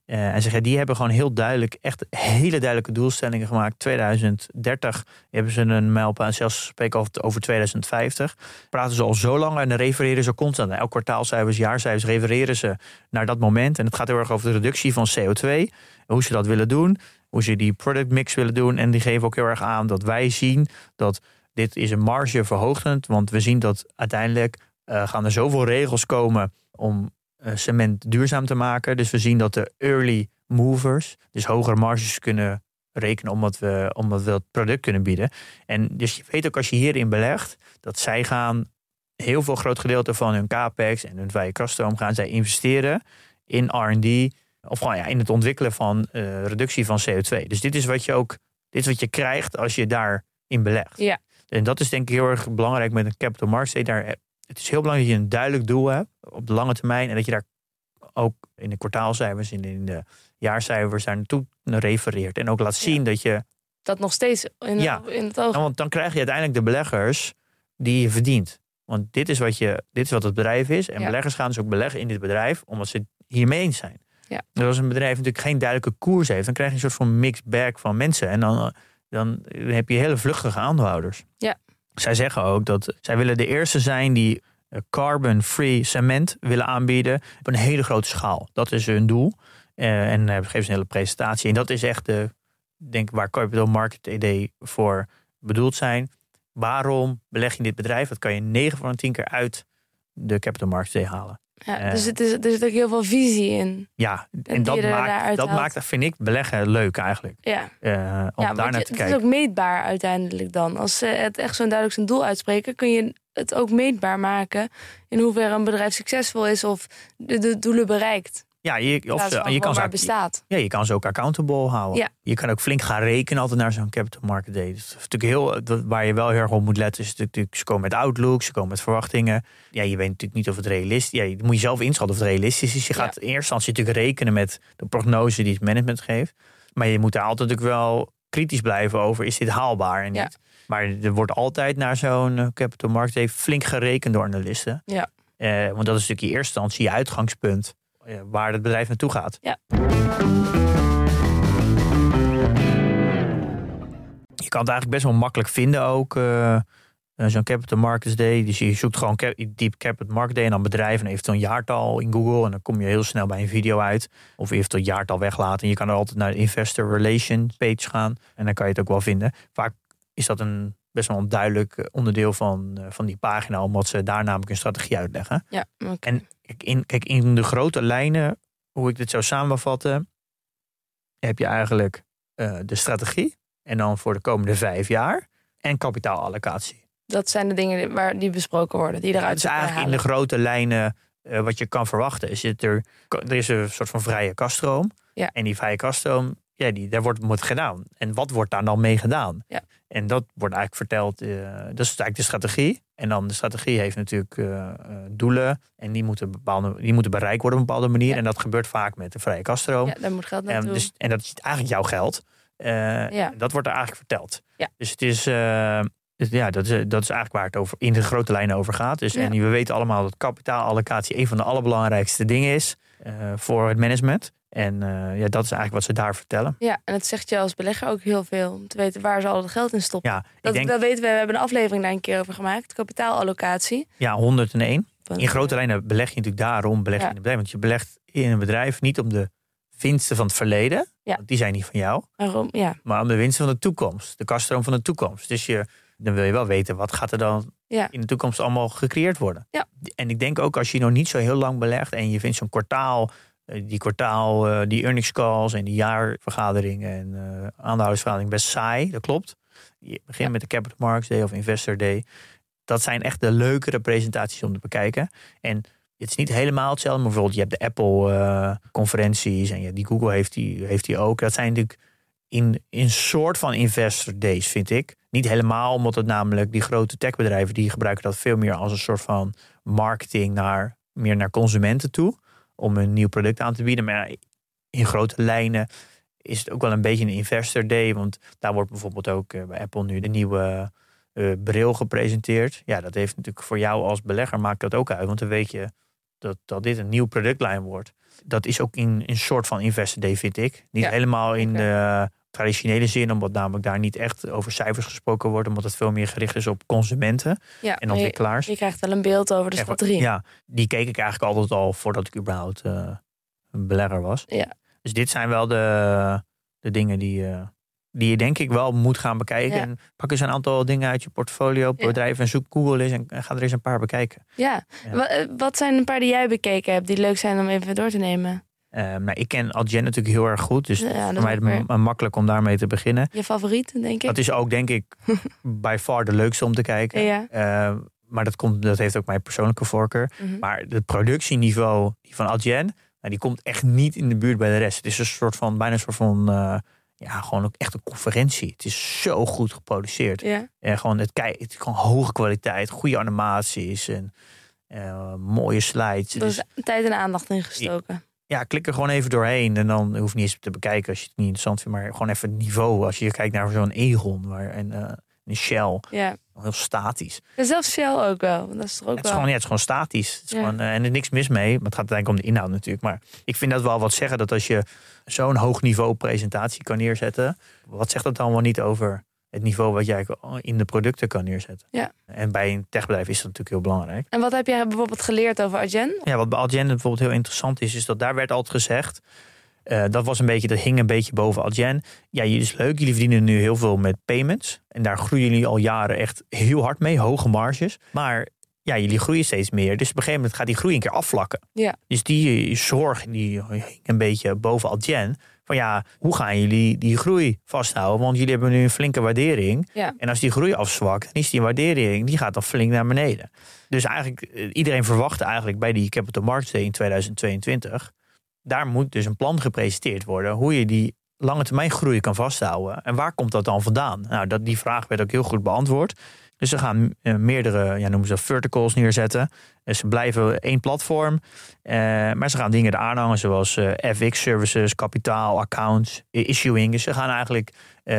Eh, en zeg, ja, die hebben gewoon heel duidelijk, echt hele duidelijke doelstellingen gemaakt. 2030 hebben ze een mijlpaal, zelfs spreken over, over 2050. Praten ze al zo lang en refereren ze constant. Elk kwartaalcijfers, jaarcijfers refereren ze naar dat moment. En het gaat heel erg over de reductie van CO2. Hoe ze dat willen doen. Hoe ze die product mix willen doen. En die geven ook heel erg aan dat wij zien dat dit is een marge verhogend. Want we zien dat uiteindelijk uh, gaan er zoveel regels komen om uh, cement duurzaam te maken. Dus we zien dat de early movers dus hogere marges kunnen rekenen omdat we, omdat we het product kunnen bieden. En dus je weet ook als je hierin belegt, dat zij gaan heel veel groot gedeelte van hun capex en hun vrije kaststroom gaan zij investeren in R&D of gewoon ja, in het ontwikkelen van uh, reductie van CO2. Dus dit is wat je ook, dit is wat je krijgt als je daarin belegt. Ja. En dat is denk ik heel erg belangrijk met een capital market. Daar, het is heel belangrijk dat je een duidelijk doel hebt op de lange termijn en dat je daar ook in de kwartaalcijfers en in de jaarcijfers daar naartoe refereert. En ook laat zien ja. dat je... Dat nog steeds in, ja. in het oog... Nou, want dan krijg je uiteindelijk de beleggers die je verdient. Want dit is wat, je, dit is wat het bedrijf is. En Ja. beleggers gaan dus ook beleggen in dit bedrijf, omdat ze het hiermee eens zijn. Ja. Dus als een bedrijf natuurlijk geen duidelijke koers heeft, dan krijg je een soort van mixed bag van mensen. En dan, dan heb je hele vluchtige aandeelhouders. Ja. Zij zeggen ook dat zij willen de eerste zijn die eh, carbon-free cement willen aanbieden op een hele grote schaal. Dat is hun doel. Uh, en dan geven ze een hele presentatie. En dat is echt de, denk waar Capital Market idee voor bedoeld zijn. Waarom beleg je in dit bedrijf? Dat kan je 9 van de 10 keer uit de Capital Market idee halen. Ja, dus het is, er zit ook heel veel visie in. Ja, en, dat, maakt, dat maakt, vind ik, beleggen leuk eigenlijk. Ja, Uh, om ja daar naar je- te het kijken. is ook meetbaar uiteindelijk dan. Als ze het echt zo'n duidelijk zijn doel uitspreken, kun je het ook meetbaar maken in hoeverre een bedrijf succesvol is of de, de doelen bereikt. Ja, je, of ze- van je, kan ze, bestaat. ja, je kan ze ook accountable houden. Ja. Je kan ook flink gaan rekenen altijd naar zo'n capital market day. Is natuurlijk heel, dat- waar je wel heel erg op moet letten. Is natuurlijk, ze komen met outlook, ze komen met verwachtingen. Ja, je weet natuurlijk niet of het realistisch is. Ja, je moet jezelf inschatten of het realistisch is. Je Ja. gaat in eerste instantie natuurlijk rekenen met de prognose die het management geeft. Maar je moet daar altijd natuurlijk wel kritisch blijven over. Is dit haalbaar en Ja. niet? Maar er wordt altijd naar zo'n eh, capital market day flink gerekend door analisten. Ja. Eh, want dat is natuurlijk in eerste instantie je uitgangspunt. Eh, waar het bedrijf naartoe gaat. Ja. Je kan het eigenlijk best wel makkelijk vinden ook. eh, eh, Zo'n Capital Markets Day. Dus je zoekt gewoon cap, Deep Capital Market Day en dan bedrijf en eventueel een jaartal in Google. En dan kom je heel snel bij een video uit. Of eventueel een jaartal weglaten. En je kan er altijd naar de Investor Relation page gaan. En dan kan je het ook wel vinden. Vaak is dat een best wel een duidelijk onderdeel van, van die pagina. Omdat ze daar namelijk een strategie uitleggen. Ja, oké. En kijk in, kijk, in de grote lijnen, hoe ik dit zou samenvatten, heb je eigenlijk eh, de strategie. En dan voor de komende vijf jaar. En kapitaalallocatie. Dat zijn de dingen waar die besproken worden, die eruit het is eigenlijk in de grote lijnen eh, wat je kan verwachten. Is het er, er is een soort van vrije kaststroom. Ja. En die vrije kaststroom, ja, die, daar wordt moet gedaan. En wat wordt daar dan mee gedaan? Ja. En dat wordt eigenlijk verteld. eh, dat is eigenlijk de strategie. En dan de strategie heeft natuurlijk eh, eh, doelen. En die moeten, bepaalde, die moeten bereikt worden op een bepaalde manier. Ja. En dat gebeurt vaak met de vrije kaststroom. Ja, daar moet geld En, naartoe. dus, en dat is eigenlijk jouw geld. Ja. Dat wordt er eigenlijk verteld. Ja. Dus het is, ja, dat, is, dat is eigenlijk waar het over, in de grote lijnen over gaat. Dus, Ja. En we weten allemaal dat kapitaalallocatie een van de allerbelangrijkste dingen is voor het management. En eh, ja, dat is eigenlijk wat ze daar vertellen. Ja, en het zegt je als belegger ook heel veel. Om te weten waar ze al het geld in stoppen. Ja, dat, denk dat weten we. We hebben een aflevering daar een keer over gemaakt. Kapitaalallocatie. ja, 101. Want, In grote lijnen beleg je natuurlijk daarom beleg je Ja. in een bedrijf. Want je belegt in een bedrijf niet om de winsten van het verleden. Ja. Want die zijn niet van jou. Waarom? Ja, maar om de winsten van de toekomst. De kaststroom van de toekomst. Dus je, dan wil je wel weten wat gaat er dan Ja. in de toekomst allemaal gecreëerd worden. Ja. En ik denk ook als je nog niet zo heel lang belegt en je vindt zo'n kwartaal, eh, die kwartaal, eh, die earnings calls en die jaarvergaderingen en eh aandeelhoudersvergadering best saai. Dat klopt. Je begint Ja. met de Capital Markets Day of Investor Day. Dat zijn echt de leukere presentaties om te bekijken. En het is niet helemaal hetzelfde. Maar bijvoorbeeld, je hebt de Apple-conferenties en ja, die Google heeft die, heeft die ook. Dat zijn natuurlijk in een soort van investor days, vind ik. Niet helemaal, omdat het namelijk die grote techbedrijven... die gebruiken dat veel meer als een soort van marketing... naar meer naar consumenten toe. Om een nieuw product aan te bieden. Maar ja, in grote lijnen is het ook wel een beetje een investor day. Want daar wordt bijvoorbeeld ook eh, bij Apple nu de nieuwe eh, bril gepresenteerd. Ja, dat heeft natuurlijk voor jou als belegger maakt dat ook uit. Want dan weet je dat, dat dit een nieuw productlijn wordt. Dat is ook in een soort van investor day, vind ik. Niet Ja, helemaal in de traditionele zin, omdat namelijk daar niet echt over cijfers gesproken wordt, omdat het veel meer gericht is op consumenten ja en maar je, ontwikkelaars. je krijgt wel een beeld over de strategie. Ja, die keek ik eigenlijk altijd al voordat ik überhaupt eh, een belegger was. Ja. Dus dit zijn wel de, de dingen die, eh, die je denk ik wel moet gaan bekijken. Ja. En pak eens een aantal dingen uit je portfolio, bedrijf en zoek Google eens en, en ga er eens een paar bekijken. Ja. Eh, Wat zijn een paar die jij bekeken hebt die leuk zijn om even door te nemen? Nou, ik ken Adyen natuurlijk heel erg goed, dus Ja, voor mij het makkelijk om daarmee te beginnen. Je favoriet, denk ik? Dat is ook denk ik by far de leukste om te kijken. Ja. Eh, maar dat, komt, dat heeft ook mijn persoonlijke voorkeur. Mhm. Maar het productieniveau van Adyen, nou, die komt echt niet in de buurt bij de rest. Het is een soort van, bijna een soort van, eh, ja, gewoon ook echt een conferentie. Het is zo goed geproduceerd. Ja. En gewoon, het, kijk, het is gewoon hoge kwaliteit, goede animaties en eh, mooie slides. Er Dus, is tijd en aandacht in gestoken. Ja, klik er gewoon even doorheen. En dan hoef je niet eens te bekijken als je het niet interessant vindt. Maar gewoon even het niveau. Als je kijkt naar zo'n Egon waar, en eh, een Shell. Ja. Heel statisch. En zelfs Shell ook wel. want Dat is toch ook Het is, wel... gewoon, ja, het is gewoon statisch. Het is Ja. gewoon, eh, en er is niks mis mee. Maar het gaat uiteindelijk om de inhoud natuurlijk. Maar ik vind dat wel wat zeggen. Dat als je zo'n hoog niveau presentatie kan neerzetten. Wat zegt dat dan wel niet over het niveau wat jij in de producten kan neerzetten? Ja. En bij een techbedrijf is dat natuurlijk heel belangrijk. En wat heb jij bijvoorbeeld geleerd over Adyen? Ja, wat bij Adyen bijvoorbeeld heel interessant is, is dat daar werd altijd gezegd. eh, dat was een beetje, dat hing een beetje boven Adyen. Ja, jullie is leuk. Jullie verdienen nu heel veel met payments. En daar groeien jullie al jaren echt heel hard mee, hoge marges. Maar ja, jullie groeien steeds meer. Dus op een gegeven moment gaat die groei een keer afvlakken. Ja. Dus die zorg die hing een beetje boven Adyen. Van ja, hoe gaan jullie die groei vasthouden? Want jullie hebben nu een flinke waardering. Ja. En als die groei afzwakt, dan is die waardering die gaat dan flink naar beneden. Dus eigenlijk, eh, iedereen verwachtte eigenlijk bij die Capital Markets Day in 2022 daar moet dus een plan gepresenteerd worden hoe je die lange termijn groei kan vasthouden. En waar komt dat dan vandaan? Nou, dat, die vraag werd ook heel goed beantwoord. Dus ze gaan eh, meerdere, ja, noemen ze verticals neerzetten. Dus ze blijven één platform. Eh, maar ze gaan dingen eraan hangen, zoals FX-services, kapitaal, accounts, issuing. Dus ze gaan eigenlijk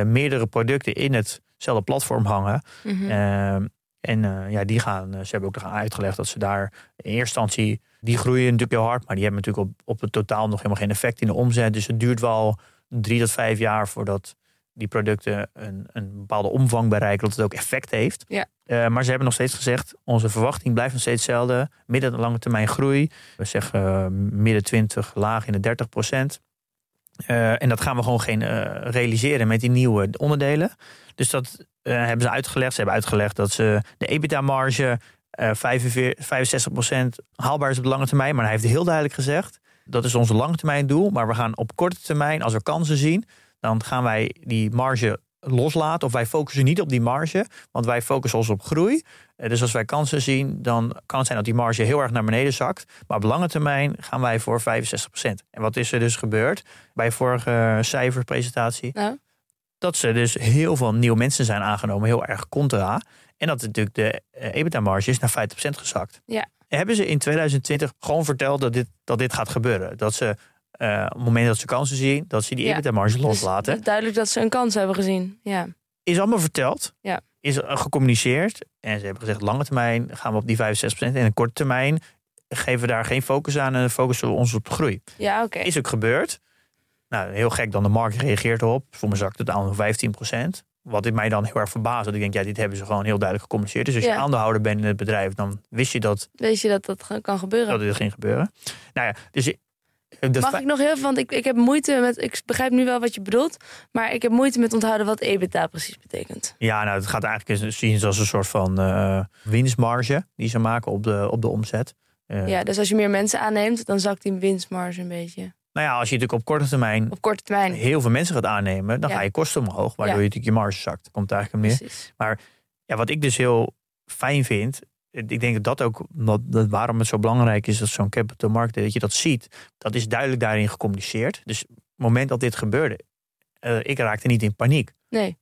meerdere producten in hetzelfde platform hangen. Mhm. En ja, die gaan, ze hebben ook uitgelegd dat ze daar in eerste instantie, die groeien natuurlijk heel hard, maar die hebben natuurlijk op, op het totaal nog helemaal geen effect in de omzet. Dus het duurt wel drie tot vijf jaar voordat die producten een, een bepaalde omvang bereiken, dat het ook effect heeft. Ja. Eh, maar ze hebben nog steeds gezegd, onze verwachting blijft nog steeds hetzelfde. Midden- en lange termijn groei. We zeggen eh, midden 20, laag in de 30 procent. Eh, en dat gaan we gewoon geen realiseren met die nieuwe onderdelen. Dus dat hebben ze uitgelegd. Ze hebben uitgelegd dat ze de EBITDA-marge eh 45, 65% haalbaar is op de lange termijn. Maar hij heeft heel duidelijk gezegd, dat is onze lange termijn doel. Maar we gaan op korte termijn, als we kansen zien, dan gaan wij die marge loslaten. Of wij focussen niet op die marge, want wij focussen ons op groei. Eh, Dus als wij kansen zien, dan kan het zijn dat die marge heel erg naar beneden zakt. Maar op lange termijn gaan wij voor 65%. En wat is er dus gebeurd bij vorige cijferpresentatie? Nou, dat ze dus heel veel nieuwe mensen zijn aangenomen, heel erg contra. En dat natuurlijk de eh, EBITDA-marge is naar 50% gezakt. Ja. Hebben ze in 2020 gewoon verteld dat dit, dat dit gaat gebeuren? Dat ze eh, op het moment dat ze kansen zien, dat ze die Ja. EBITDA-marge loslaten. duidelijk dat ze een kans hebben gezien. Ja. Is allemaal verteld. Ja. Is eh, gecommuniceerd. En ze hebben gezegd, lange termijn gaan we op die 65%. En in korte termijn geven we daar geen focus aan en focussen we ons op de groei. Ja, oké. Is ook gebeurd. Nou, heel gek dan de markt reageert erop. Voor me zakt het aan 15% Wat mij dan heel erg verbaast. Dat ik denk, ja, dit hebben ze gewoon heel duidelijk gecommuniceerd. Dus als je aandeelhouder bent in het bedrijf, dan wist je dat, Weet je dat dat kan gebeuren? dat dit ging gebeuren. Nou ja, dus de Mag ik nog heel even, want ik, ik heb moeite met, ik begrijp nu wel wat je bedoelt, maar ik heb moeite met onthouden wat EBITDA precies betekent. Ja, nou, het gaat eigenlijk eens zien als een soort van eh, winstmarge die ze maken op de, op de omzet. Eh, Ja, dus als je meer mensen aanneemt, dan zakt die winstmarge een beetje. Nou ja, als je natuurlijk op korte termijn Op korte termijn. heel veel mensen gaat aannemen, dan Ja. ga je kosten omhoog, waardoor Ja. je natuurlijk je marge zakt. Komt eigenlijk op neer. Precies. Ja, wat ik dus heel fijn vind, ik denk dat dat ook wat, dat waarom het zo belangrijk is dat zo'n capital market, dat je dat ziet, dat is duidelijk daarin gecommuniceerd. Dus op het moment dat dit gebeurde, eh, ik raakte niet in paniek. Nee,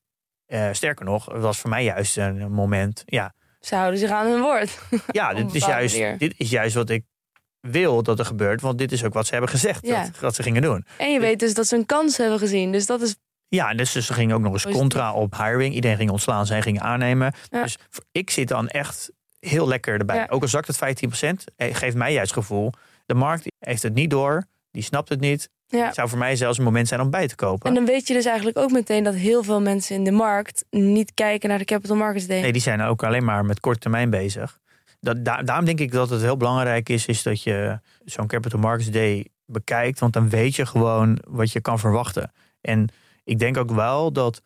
Eh, sterker nog, het was voor mij juist een moment, ja, ze houden zich aan hun woord. ja dit, is juist, manier. dit is juist wat ik wil dat er gebeurt, want dit is ook wat ze hebben gezegd Ja. dat, dat ze gingen doen. En je weet dus dat ze een kans hebben gezien. Dus dat is. Ja, en dus ze gingen ook nog eens contra op hiring. Iedereen ging ontslaan, zij gingen aannemen. Ja. Dus ik zit dan echt heel lekker erbij. Ja. Ook al zakt het 15%, eh, geeft mij juist het gevoel. De markt heeft het niet door, die snapt het niet. Ja. Het zou voor mij zelfs een moment zijn om bij te kopen. En dan weet je dus eigenlijk ook meteen dat heel veel mensen in de markt niet kijken naar de Capital Markets Day. Nee, die zijn ook alleen maar met korte termijn bezig. Dat, da- daarom denk ik dat het heel belangrijk is, is dat je zo'n Capital Markets Day bekijkt. Want dan weet je gewoon wat je kan verwachten. En ik denk ook wel dat,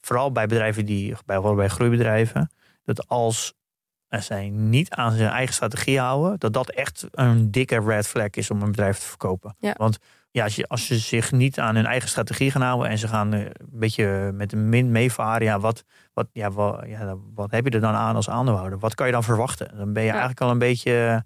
vooral bij bedrijven die, bij, bij groeibedrijven, dat als zij niet aan zijn eigen strategie houden, dat dat echt een dikke red flag is om een bedrijf te verkopen. Ja. Want ja, als, je, als ze zich niet aan hun eigen strategie gaan houden en ze gaan eh, een beetje met de min meevaren, ja, wat, wat, ja, wat, ja, wat heb je er dan aan als aandeelhouder? Wat kan je dan verwachten? Dan ben je Ja. eigenlijk al een beetje,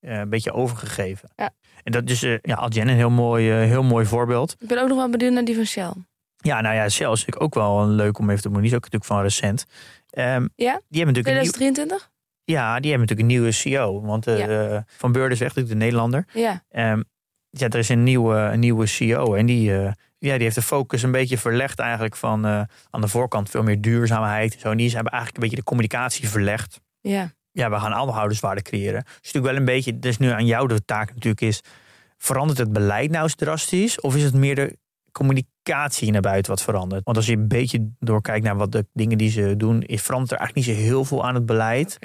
eh, een beetje overgegeven. Ja. En dat is uh, ja, Algen een heel mooi, eh, heel mooi voorbeeld. Ik ben ook nog wel benieuwd naar die van Shell. Ja, nou ja, Shell is natuurlijk ook wel een leuk om even te doen. Die is ook natuurlijk van recent. Ehm, Ja? Die hebben natuurlijk een nieuw, 2023? ja, die hebben natuurlijk een nieuwe CEO. Want eh, Van Beurden is echt natuurlijk de Nederlander. Ja. Ehm, ja, er is een nieuwe, een nieuwe CEO. En die, eh, ja, die heeft de focus een beetje verlegd eigenlijk van eh, aan de voorkant veel meer duurzaamheid. En zo. En die hebben eigenlijk een beetje de communicatie verlegd. Ja. Ja, we gaan aandeelhouderswaarde creëren. Dus natuurlijk wel een beetje, dus nu aan jou de taak natuurlijk is, verandert het beleid nou eens drastisch? Of is het meer de communicatie naar buiten wat verandert? Want als je een beetje doorkijkt naar wat de dingen die ze doen, is verandert er eigenlijk niet zo heel veel aan het beleid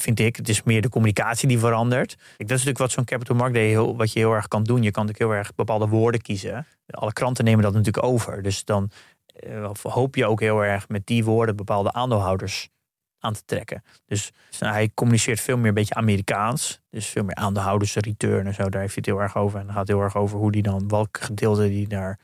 vind ik. Het is meer de communicatie die verandert. Kijk, dat is natuurlijk wat zo'n Capital Market Day heel, wat je heel erg kan doen. Je kan natuurlijk heel erg bepaalde woorden kiezen. Alle kranten nemen dat natuurlijk over. Dus dan eh, hoop je ook heel erg met die woorden bepaalde aandeelhouders aan te trekken. Dus, dus hij communiceert veel meer een beetje Amerikaans. Dus veel meer aandeelhouders return en zo. Daar heeft hij het heel erg over. En gaat heel erg over hoe die dan, welk gedeelte die daar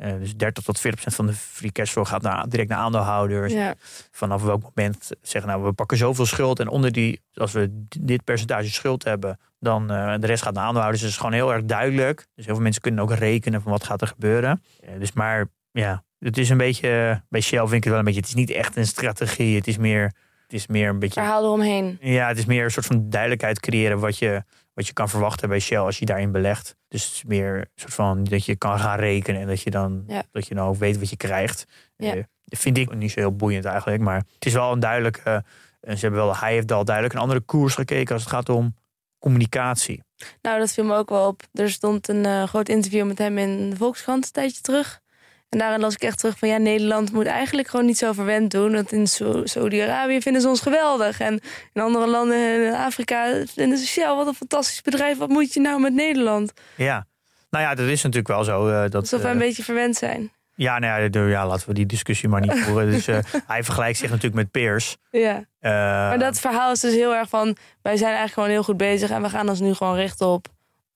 Eh, dus 30 tot 40 procent van de free cashflow gaat naar, direct naar aandeelhouders. Ja. Vanaf welk moment zeggen nou we pakken zoveel schuld en onder die, als we dit percentage schuld hebben, dan uh, de rest gaat naar aandeelhouders. Dus het is gewoon heel erg duidelijk. Dus heel veel mensen kunnen ook rekenen van wat gaat er gebeuren. Uh, dus maar ja, het is een beetje, bij Shell vind ik het wel een beetje, het is niet echt een strategie. Het is meer, het is meer een beetje... Verhaal eromheen. Ja, het is meer een soort van duidelijkheid creëren wat je, wat je kan verwachten bij Shell als je daarin belegt. Dus het is meer een soort van dat je kan gaan rekenen en dat je dan, Ja. dat je dan ook weet wat je krijgt. Ja. Dat vind ik niet zo heel boeiend eigenlijk, maar het is wel een duidelijke, eh, ze hebben wel, hij heeft al duidelijk een andere koers gekeken als het gaat om communicatie. Nou, dat viel me ook wel op. Er stond een eh, groot interview met hem in de Volkskrant een tijdje terug. En daarin las ik echt terug van ja, Nederland moet eigenlijk gewoon niet zo verwend doen. Want in Sa- Saudi-Arabië vinden ze ons geweldig. En in andere landen in Afrika vinden ze Shell, wat een fantastisch bedrijf. Wat moet je nou met Nederland? Ja, nou ja, dat is natuurlijk wel zo. eh, dat, Alsof eh, een beetje verwend zijn. ja, nou ja, de- ja, laten we die discussie maar niet voeren. Dus, eh, hij vergelijkt zich natuurlijk met peers. Ja. Eh, Maar dat verhaal is dus heel erg van... wij zijn eigenlijk gewoon heel goed bezig... en we gaan ons nu gewoon richten op,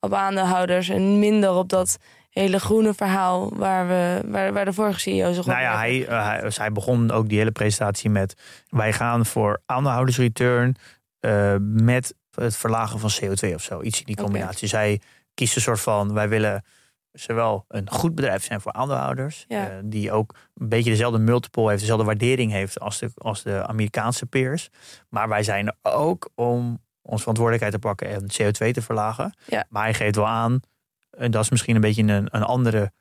op aandeelhouders... en minder op dat hele groene verhaal... waar, we, waar, waar de vorige CEO op Nou ja, hij, eh, hij, dus hij begon ook die hele presentatie met... wij gaan voor aandeelhoudersreturn uh, met het verlagen van CO2 of zo. Iets in die combinatie. Zij kiest een soort van, wij willen zowel een goed bedrijf zijn voor aandeelhouders... Ja. eh, die ook een beetje dezelfde multiple heeft... dezelfde waardering heeft als de, als de Amerikaanse peers. Maar wij zijn er ook om onze verantwoordelijkheid te pakken... en CO2 te verlagen. Ja. Maar hij geeft wel aan... en dat is misschien een beetje een, een andere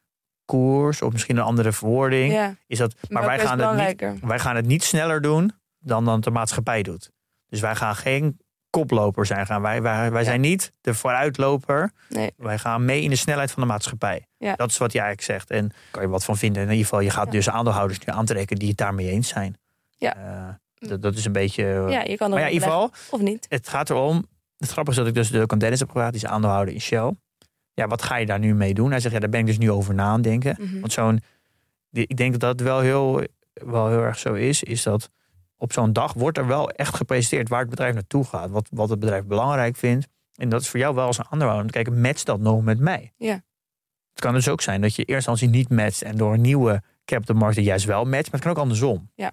koers... of misschien een andere verwoording Ja, is dat, maar wij gaan, het niet, wij gaan het niet sneller doen dan, dan de maatschappij doet. Dus wij gaan geen koploper zijn. Gaan. Wij, wij, wij Ja. zijn niet de vooruitloper. Nee. Wij gaan mee in de snelheid van de maatschappij. Ja. Dat is wat jij eigenlijk zegt. En daar kan je wat van vinden. In ieder geval, je gaat dus aandeelhouders nu aantrekken die het daarmee eens zijn. Ja. Eh, dat, dat is een beetje... eh, Ja, je kan er maar ja, in ieder geval, Of niet. het gaat erom. Het grappige is dat ik dus de Dennis heb gevraagd, die is aandeelhouder in Shell. Ja, wat ga je daar nu mee doen? Hij zegt, ja, daar ben ik dus nu over na aan denken. Mhm. Want zo'n, ik denk dat dat wel heel, wel heel erg zo is, is dat op zo'n dag wordt er wel echt gepresenteerd waar het bedrijf naartoe gaat, wat, wat het bedrijf belangrijk vindt. En dat is voor jou wel als een aandeelhouder om te kijken, matcht dat nog met mij? Ja. Het kan dus ook zijn dat je in eerste instantie niet matcht en door een nieuwe capital market juist wel matcht, maar het kan ook andersom. Ja.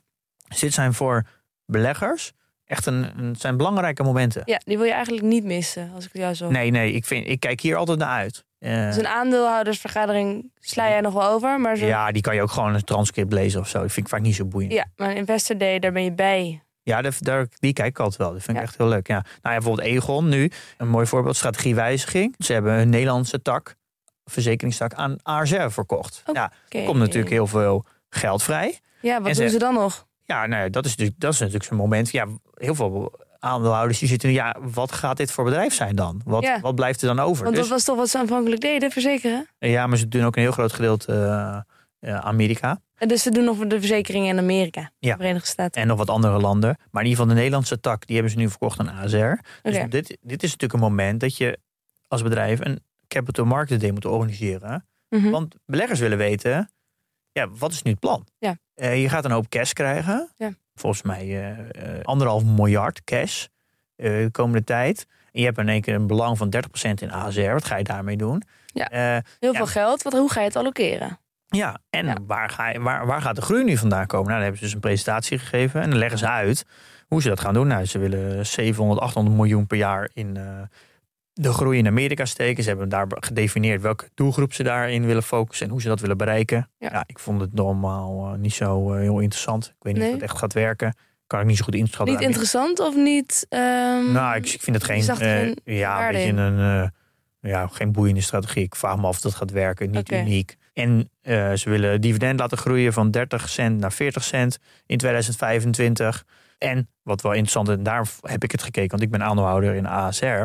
Dus dit zijn voor beleggers echt een, een zijn belangrijke momenten. Ja, die wil je eigenlijk niet missen, als ik het jou zo... Nee, nee, ik, vind, ik kijk hier altijd naar uit. Eh, Dus een aandeelhoudersvergadering sla jij nog wel over, maar zo... ja, die kan je ook gewoon een transcript lezen of zo. Dat vind ik vaak niet zo boeiend. Ja, maar een investor day, daar ben je bij. Ja, daar, die kijk ik altijd wel. Dat vind ik Ja. echt heel leuk. Ja. Nou ja, bijvoorbeeld Egon nu, een mooi voorbeeld, strategiewijziging. Ze hebben een Nederlandse tak, verzekeringstak, aan ASR verkocht. Oké. Ja, er komt natuurlijk heel veel geld vrij. Ja, wat en doen ze- ze dan nog? Ja, nou ja, dat is natuurlijk, dat is natuurlijk zo'n moment. Ja, heel veel aandeelhouders die zitten, ja, wat gaat dit voor bedrijf zijn dan? Wat, Ja. wat blijft er dan over? Want Dus- dat was toch wat ze aanvankelijk deden, verzekeren? ja, maar ze doen ook een heel groot gedeelte eh, eh, Amerika. En dus ze doen nog de verzekeringen in Amerika, Ja. de Verenigde Staten. En nog wat andere landen. Maar in ieder geval de Nederlandse tak, die hebben ze nu verkocht aan ASR. Dus dit, dit is natuurlijk een moment dat je als bedrijf een capital market day moet organiseren. Mhm. Want beleggers willen weten, ja, wat is nu het plan? Ja. Eh, je gaat een hoop cash krijgen. Ja. Volgens mij eh, eh, anderhalf miljard cash eh, de komende tijd. En je hebt in één keer een belang van 30% in ASR. Wat ga je daarmee doen? Ja. Heel veel geld, wat, hoe ga je het allokeren? ja, en Ja. Waar, ga je, waar, waar gaat de groei nu vandaan komen? Nou, dan hebben ze dus een presentatie gegeven en dan leggen ze uit hoe ze dat gaan doen. Nou, ze willen 700, 800 miljoen per jaar in de groei in Amerika steken. Ze hebben daar gedefinieerd welke doelgroep ze daarin willen focussen en hoe ze dat willen bereiken. Ja. Ja, ik vond het normaal eh, niet zo eh, heel interessant. Ik weet niet Nee? of het echt gaat werken. Kan ik niet zo goed inschatten. Niet interessant of niet... ehm, Nou, ik, ik vind het geen, eh, geen ja, een beetje een, ja, geen boeiende strategie. Ik vraag me af of dat gaat werken. Niet uniek. En ze willen dividend laten groeien van 30 cent naar 40 cent in 2025. En wat wel interessant is, en daar heb ik het gekeken, want ik ben aandeelhouder in ASR.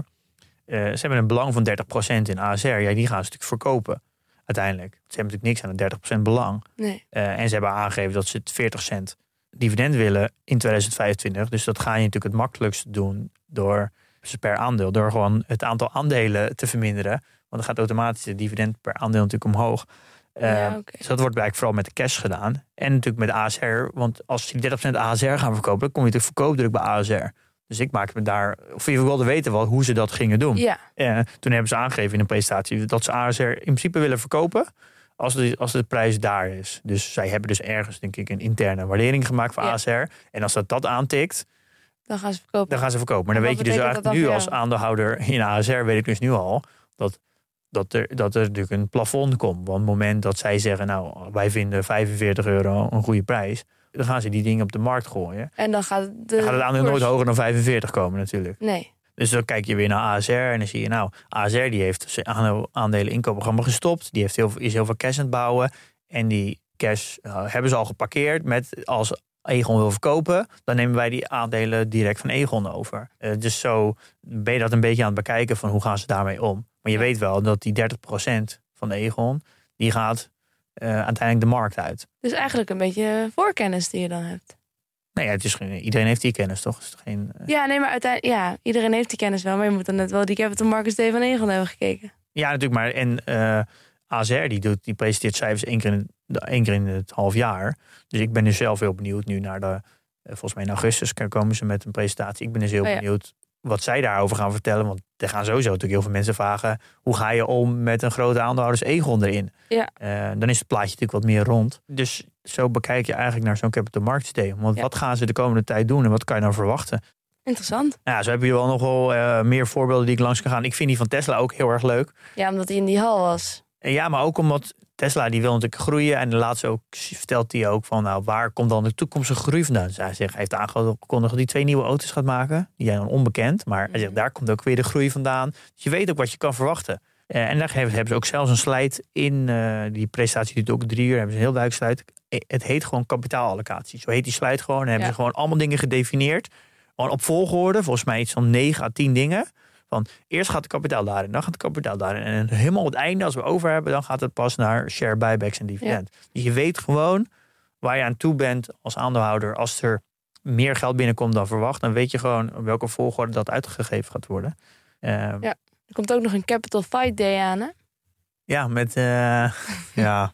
Eh, ze hebben een belang van 30% in ASR. Ja, die gaan ze natuurlijk verkopen uiteindelijk. Ze hebben natuurlijk niks aan een 30% belang. Nee. Eh, en ze hebben aangegeven dat ze het 40 cent dividend willen in 2025. Dus dat ga je natuurlijk het makkelijkst doen door per aandeel, door gewoon het aantal aandelen te verminderen. Want dan gaat automatisch het dividend per aandeel natuurlijk omhoog. Eh, ja. Dus dat wordt eigenlijk vooral met de cash gedaan. En natuurlijk met ASR. Want als ze die 30% ASR gaan verkopen, dan kom je natuurlijk verkoopdruk bij ASR. Dus ik maak me daar, of je wilde weten wel hoe ze dat gingen doen. Ja, Eh, toen hebben ze aangegeven in een presentatie dat ze ASR in principe willen verkopen. als de, als de prijs daar is. Dus zij hebben dus ergens, denk ik, een interne waardering gemaakt voor Ja. ASR. En als dat dat aantikt, Dan gaan ze verkopen. dan gaan ze verkopen. Maar En dan weet je dus eigenlijk dat nu als aandeelhouder in ASR, weet ik dus nu al, dat, dat, er, dat er natuurlijk een plafond komt. Want op het moment dat zij zeggen, nou, wij vinden 45 euro een goede prijs, dan gaan ze die dingen op de markt gooien. En dan gaat, de Dan gaat het aandeel koers- nooit hoger dan 45 komen natuurlijk. Nee. Dus dan kijk je weer naar ASR en dan zie je nou, ASR die heeft zijn aandelen inkoopprogramma gestopt. Die heeft heel, is heel veel cash aan het bouwen. En die cash eh, hebben ze al geparkeerd met als Egon wil verkopen, dan nemen wij die aandelen direct van Egon over. Eh, dus zo ben je dat een beetje aan het bekijken van hoe gaan ze daarmee om. Maar je Ja. weet wel dat die 30% van Egon, die gaat uiteindelijk de markt uit. Dus eigenlijk een beetje voorkennis die je dan hebt. Nee, ja, het is, iedereen heeft die kennis toch? Het is geen, eh, Ja, nee, maar uiteindelijk, ja, iedereen heeft die kennis wel. Maar je moet dan net wel die Capital Markets Day van Egon hebben gekeken. Ja, natuurlijk. Maar en eh ASR die, doet, die presenteert cijfers één keer, in, één keer in het half jaar. Dus ik ben dus zelf heel benieuwd nu naar de. eh, volgens mij in augustus komen ze met een presentatie. Ik ben dus heel Oh ja. benieuwd wat zij daarover gaan vertellen. Want er gaan sowieso natuurlijk heel veel mensen vragen. Hoe ga je om met een grote aandeelhouders Egon erin? Ja. Eh, dan is het plaatje natuurlijk wat meer rond. Dus zo bekijk je eigenlijk naar zo'n capital markets day. Want Ja. wat gaan ze de komende tijd doen en wat kan je nou verwachten? Interessant. Nou ja, zo hebben jullie wel nog wel eh, meer voorbeelden die ik langs kan gaan. Ik vind die van Tesla ook heel erg leuk. Ja, omdat hij in die hal was. En Ja, maar ook omdat Tesla die wil natuurlijk groeien. En de laatste ook vertelt hij ook van nou, waar komt dan de toekomstige groei vandaan? Dus hij zegt, hij heeft aangekondigd dat hij twee nieuwe auto's gaat maken. Die zijn dan onbekend. Maar hij zegt, Mhm. daar komt ook weer de groei vandaan. Dus je weet ook wat je kan verwachten. Eh, en daar hebben ze ook zelfs een slide in. eh, die presentatie duurt ook drie uur. Hebben ze een heel duidelijk slide. Eh, Het heet gewoon kapitaalallocatie. Zo heet die slide gewoon. En hebben Ja. ze gewoon allemaal dingen gedefinieerd. Gewoon op volgorde. Volgens mij iets van 9 à 10 dingen. Van eerst gaat het kapitaal daarin, dan gaat het kapitaal daarin. En helemaal op het einde, als we over hebben, dan gaat het pas naar share buybacks en dividend. Dus je weet gewoon waar je aan toe bent als aandeelhouder. Als er meer geld binnenkomt dan verwacht, dan weet je gewoon welke volgorde dat uitgegeven gaat worden. Ehm, Ja. Er komt ook nog een Capital Fight Day aan, hè? ja, met. eh, ja,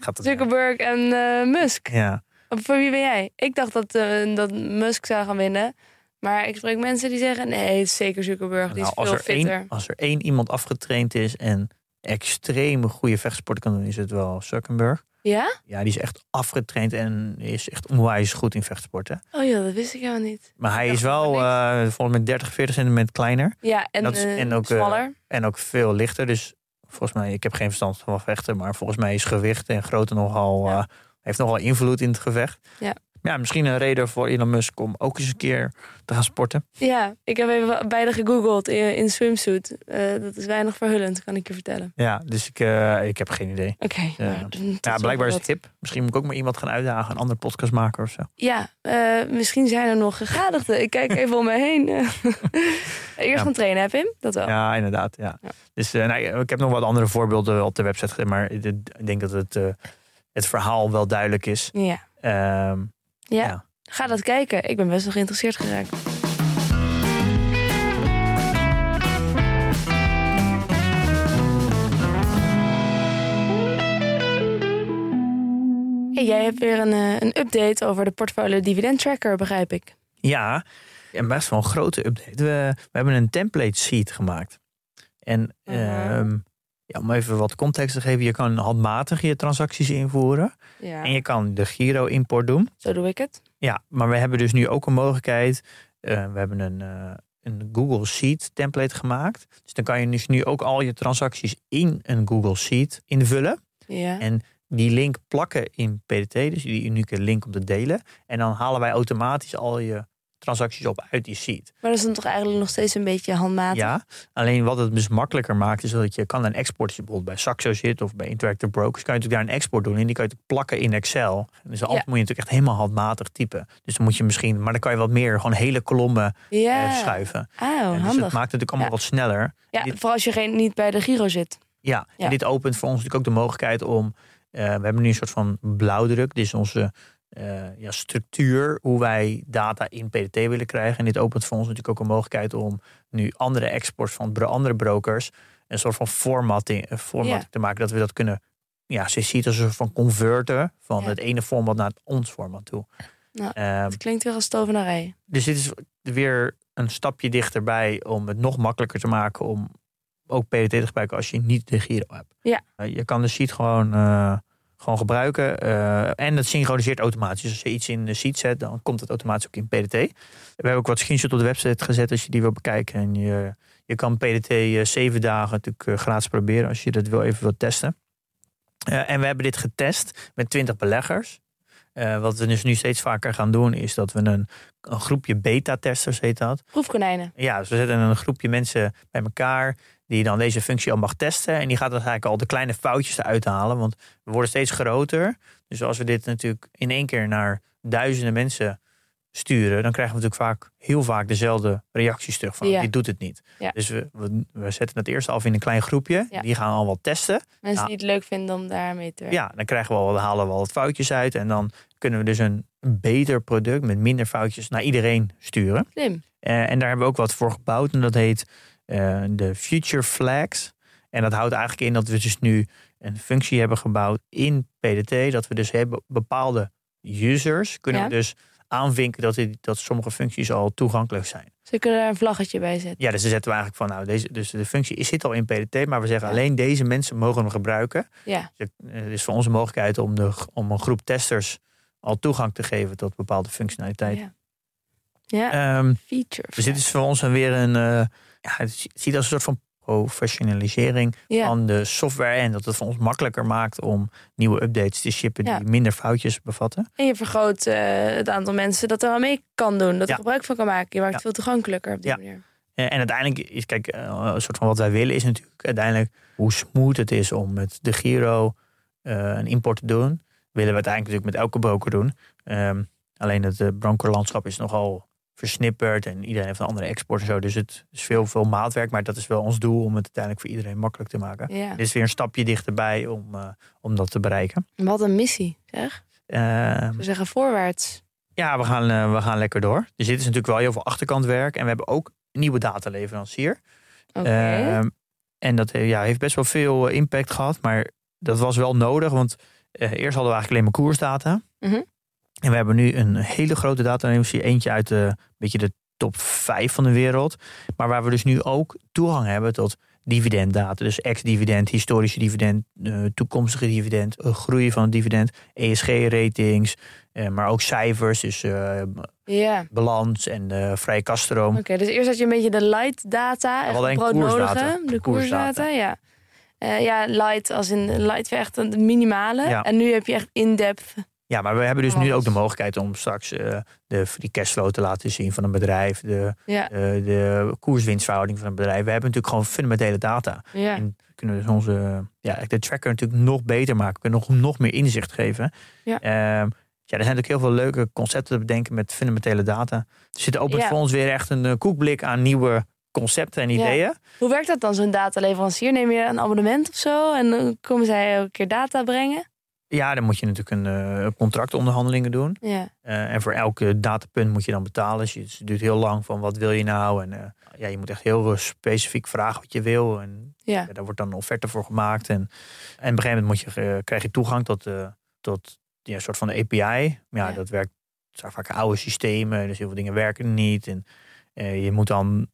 gaat het. Zuckerberg en eh, Musk. Ja. Voor wie ben jij? Ik dacht dat, eh, dat Musk zou gaan winnen. Maar ik spreek mensen die zeggen... nee, het is zeker Zuckerberg. Die Nou, is als, veel er fitter. één, als er één iemand afgetraind is en extreme goede vechtsport kan doen, is het wel Zuckerberg. Ja? Ja, die is echt afgetraind en is echt onwijs goed in vechtsporten. Oh ja, dat wist ik helemaal niet. Maar hij is wel eh, volgens mij 30, 40 centimeter kleiner. Ja, en, Dat is- eh, en ook, eh, smaller. En ook veel lichter. Dus volgens mij, ik heb geen verstand van vechten. Maar volgens mij is gewicht en grootte nogal, Ja. heeft nogal invloed in het gevecht. Ja. Ja, misschien een reden voor Elon Musk om ook eens een keer te gaan sporten. Ja, ik heb even beide gegoogeld in, in swimsuit. Eh, dat is weinig verhullend, kan ik je vertellen. Ja, dus ik, eh, ik heb geen idee. Oké. Ja. nou, blijkbaar is het hip. Misschien moet ik ook maar iemand gaan uitdagen. Een andere podcast maken of zo. Ja, eh, misschien zijn er nog gegadigden. Ik kijk even om me heen. Eerst Ja. gaan trainen, hè Pim? Dat wel. Ja, inderdaad. Ja. Ja. Dus nou, ik heb nog wat andere voorbeelden op de website gezet. Maar ik denk dat het, het verhaal wel duidelijk is. Ja. Ehm, Ja. Ja. Ga dat kijken. Ik ben best wel geïnteresseerd geraakt. Hey, jij hebt weer een, eh, een update over de portfolio dividend tracker, begrijp ik. Ja, en best wel een grote update. We, we hebben een template sheet gemaakt. En Mhm. ehm, ja, om even wat context te geven. Je kan handmatig je transacties invoeren. Ja. En je kan de Giro-import doen. Zo doe ik het. Ja, maar we hebben dus nu ook een mogelijkheid. eh, we hebben een, eh, een Google Sheet template gemaakt. Dus dan kan je dus nu ook al je transacties in een Google Sheet invullen. Ja. En die link plakken in PDT, dus die unieke link om te delen. En dan halen wij automatisch al je transacties op uit die sheet. Maar dat is dan toch eigenlijk nog steeds een beetje handmatig? Ja, alleen wat het dus makkelijker maakt, is dat je kan een export, als je bijvoorbeeld bij Saxo zit of bij Interactive Brokers, kan je natuurlijk daar een export doen en die kan je plakken in Excel. Dus altijd moet je natuurlijk echt helemaal handmatig typen. Dus dan moet je misschien, maar dan kan je wat meer gewoon hele kolommen Ja. eh, schuiven. Oh, dus handig. het maakt het natuurlijk allemaal Ja. wat sneller. Ja, dit- vooral als je geen, niet bij de Giro zit. Ja, Ja. en dit opent voor ons natuurlijk ook de mogelijkheid om. eh, we hebben nu een soort van blauwdruk. Dit is onze eh, ja, structuur, hoe wij data in PDT willen krijgen. En dit opent voor ons natuurlijk ook een mogelijkheid om nu andere exports van andere brokers. een soort van formatting, een format Ja. te maken. Dat we dat kunnen. Ja, ze ziet als een soort van converten van Ja. het ene format naar het ons format toe. Nou, Het klinkt weer als tovenarij. dus dit is weer een stapje dichterbij om het nog makkelijker te maken om ook PDT te gebruiken als je niet de Giro hebt. Ja. Eh, je kan de sheet gewoon, eh, gewoon gebruiken. eh, en het synchroniseert automatisch. Als je iets in de sheet zet, dan komt het automatisch ook in PDT. We hebben ook wat screenshots op de website gezet als je die wil bekijken. En je, je kan PDT eh, zeven dagen natuurlijk eh, gratis proberen als je dat wil even wilt testen. En we hebben dit getest met 20 beleggers. Wat we dus nu steeds vaker gaan doen, is dat we een, een groepje beta-testers, heet dat. Proefkonijnen. Ja, dus we zetten een groepje mensen bij elkaar die dan deze functie al mag testen. En die gaat dan eigenlijk al de kleine foutjes eruit halen. Want we worden steeds groter. Dus als we dit natuurlijk in één keer naar duizenden mensen sturen, dan krijgen we natuurlijk vaak heel vaak dezelfde reacties terug van Ja. die doet het niet. Ja. Dus we, we, we zetten het eerst af in een klein groepje. Ja. Die gaan al wat testen. Mensen Ja. die het leuk vinden om daarmee te werken. Ja, dan krijgen we al, halen we al wat foutjes uit. En dan kunnen we dus een beter product met minder foutjes naar iedereen sturen. Slim. Eh, en daar hebben we ook wat voor gebouwd. En dat heet eh, de Future Flags. En dat houdt eigenlijk in dat we dus nu een functie hebben gebouwd in PDT. Dat we dus hebben bepaalde users kunnen Ja. we dus aanvinken dat, die, dat sommige functies al toegankelijk zijn. Ze kunnen daar een vlaggetje bij zetten. Ja, dus dan zetten we eigenlijk van, nou, deze, dus de functie is- zit al in PDT, maar we zeggen Ja. alleen deze mensen mogen hem gebruiken. Ja. Dus het is voor ons een mogelijkheid om, de, om een groep testers al toegang te geven tot bepaalde functionaliteit. Ja. Ja, Ehm, feature. dus dit is voor ons dan weer een, eh, ja, het ziet als een soort van professionalisering ja. van de software en dat het voor ons makkelijker maakt om nieuwe updates te shippen Ja. die minder foutjes bevatten. En je vergroot eh, het aantal mensen dat er aan mee kan doen. Dat er gebruik van kan maken. Je maakt het veel toegankelijker op die manier. En uiteindelijk is, kijk, eh, een soort van wat wij willen is natuurlijk uiteindelijk hoe smooth het is om met de Giro eh, een import te doen. Willen we uiteindelijk natuurlijk met elke broker doen. Ehm, alleen het uh, brokerlandschap is nogal versnipperd en iedereen heeft een andere export en zo. Dus het is veel, veel maatwerk, maar dat is wel ons doel om het uiteindelijk voor iedereen makkelijk te maken. Ja. Dit is weer een stapje dichterbij om, eh, om dat te bereiken. Wat een missie, zeg. Ehm, We zeggen voorwaarts. ja, we gaan, eh, we gaan lekker door. Dus dit is natuurlijk wel heel veel achterkantwerk. En we hebben ook een nieuwe dataleverancier. Oké. Ehm, en dat eh, ja, heeft best wel veel eh, impact gehad. Maar dat was wel nodig. Want eh, eerst hadden we eigenlijk alleen maar koersdata. Mhm. En we hebben nu een hele grote dataleverancier. Eentje uit de, beetje de top 5 van de wereld. Maar waar we dus nu ook toegang hebben tot dividenddata. Dus ex-dividend, historische dividend, eh, toekomstige dividend, groei van het dividend, ESG-ratings, eh, maar ook cijfers, dus ja. balans en de vrije kaststroom. Oké, dus eerst had je een beetje de light data. het alleen broodnodige, koersdata. De Koersdata. ja. Ja, light als in light echt de minimale. Ja. En nu heb je echt in-depth. Ja, maar we hebben dus nu ook de mogelijkheid om straks eh, de free cashflow te laten zien van een bedrijf, de, Ja, eh, de koerswinstverhouding van een bedrijf. We hebben natuurlijk gewoon fundamentele data. ja. En kunnen dus onze, ja, de tracker natuurlijk nog beter maken, kunnen nog, nog meer inzicht geven. Ja. Ehm, ja, er zijn natuurlijk heel veel leuke concepten te bedenken met fundamentele data. Dus het opent Ja. voor ons weer echt een eh, koekblik aan nieuwe concepten en Ja. ideeën. Hoe werkt dat dan, zo'n dataleverancier? Neem je een abonnement of zo en dan komen zij elke keer data brengen? Ja, dan moet je natuurlijk een eh, contractonderhandelingen doen. Ja, Eh, en voor elke datapunt moet je dan betalen. Dus het duurt heel lang van wat wil je nou. En eh, ja, je moet echt heel specifiek vragen wat je wil. En ja. ja, daar wordt dan een offerte voor gemaakt. En, en op een gegeven moment moet je, krijg je toegang tot, tot ja, een soort van de API. Maar ja, Ja. dat werkt het zijn vaak oude systemen. Dus heel veel dingen werken niet. En je moet dan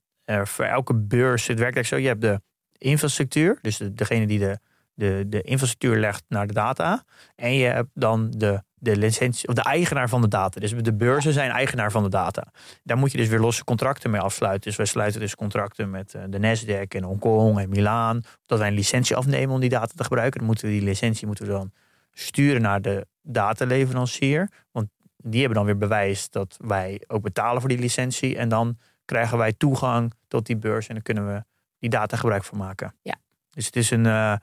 voor elke beurs, het werkt eigenlijk zo. Je hebt de infrastructuur. Dus de, degene die de, de, de infrastructuur legt naar de data. En je hebt dan de, de licentie, of de eigenaar van de data. Dus de beurzen zijn eigenaar van de data. Daar moet je dus weer losse contracten mee afsluiten. Dus wij sluiten dus contracten met eh, de Nasdaq en Hongkong en Milaan. Dat wij een licentie afnemen om die data te gebruiken. Dan moeten we die licentie moeten we dan sturen naar de dataleverancier. Want die hebben dan weer bewijs dat wij ook betalen voor die licentie. En dan krijgen wij toegang tot die beurs en dan kunnen we die data gebruik van maken. Ja. Dus het is, een, eh,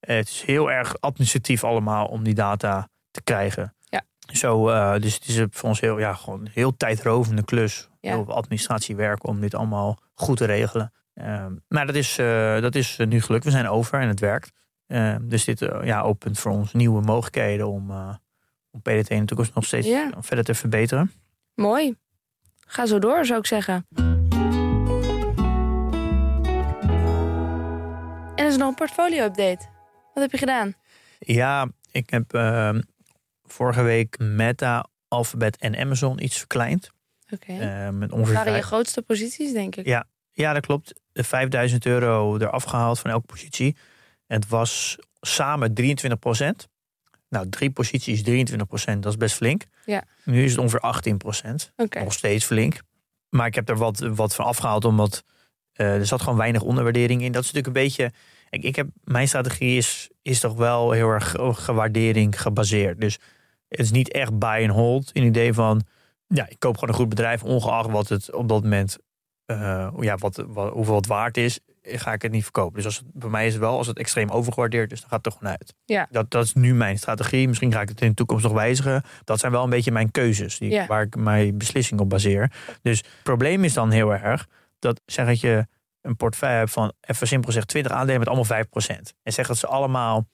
het is heel erg administratief allemaal om die data te krijgen. Ja. Zo, eh, dus het is voor ons heel, ja, gewoon een heel tijdrovende klus. Ja. Heel veel administratiewerk om dit allemaal goed te regelen. Ehm, maar dat is, eh, dat is eh, nu gelukt. We zijn over en het werkt. Ehm, dus dit eh, ja, opent voor ons nieuwe mogelijkheden om, eh, om PDT in de toekomst nog steeds Ja. verder te verbeteren. Mooi. Ga zo door, zou ik zeggen. En er is nog een portfolio-update. Wat heb je gedaan? Ja, ik heb ehm, vorige week Meta, Alphabet en Amazon iets verkleind. Oké. Eh, met Dat ongeveer waren je grootste posities, denk ik. Ja. Ja, dat klopt. de 5000 euro eraf gehaald van elke positie. En het was samen 23% Nou, drie posities 23% dat is best flink. Ja. Nu is het ongeveer 18 Oké. Nog steeds flink. Maar ik heb er wat, wat van afgehaald, omdat eh, er zat gewoon weinig onderwaardering in. Dat is natuurlijk een beetje. Ik, ik heb, mijn strategie is, is toch wel heel erg gewaardering gebaseerd. Dus het is niet echt buy and hold. In het idee van, ja, ik koop gewoon een goed bedrijf, ongeacht wat het op dat moment, eh, ja, wat, wat, hoeveel het waard is, ga ik het niet verkopen. Dus als het, bij mij is het wel, als het extreem overgewaardeerd is, dan gaat het er gewoon uit. Ja. Dat, dat is nu mijn strategie. Misschien ga ik het in de toekomst nog wijzigen. Dat zijn wel een beetje mijn keuzes, die, Ja. waar ik mijn beslissing op baseer. Dus het probleem is dan heel erg dat zeg dat je een portefeuille hebt van, even simpel gezegd, 20 aandelen met allemaal 5%. En zeg dat ze allemaal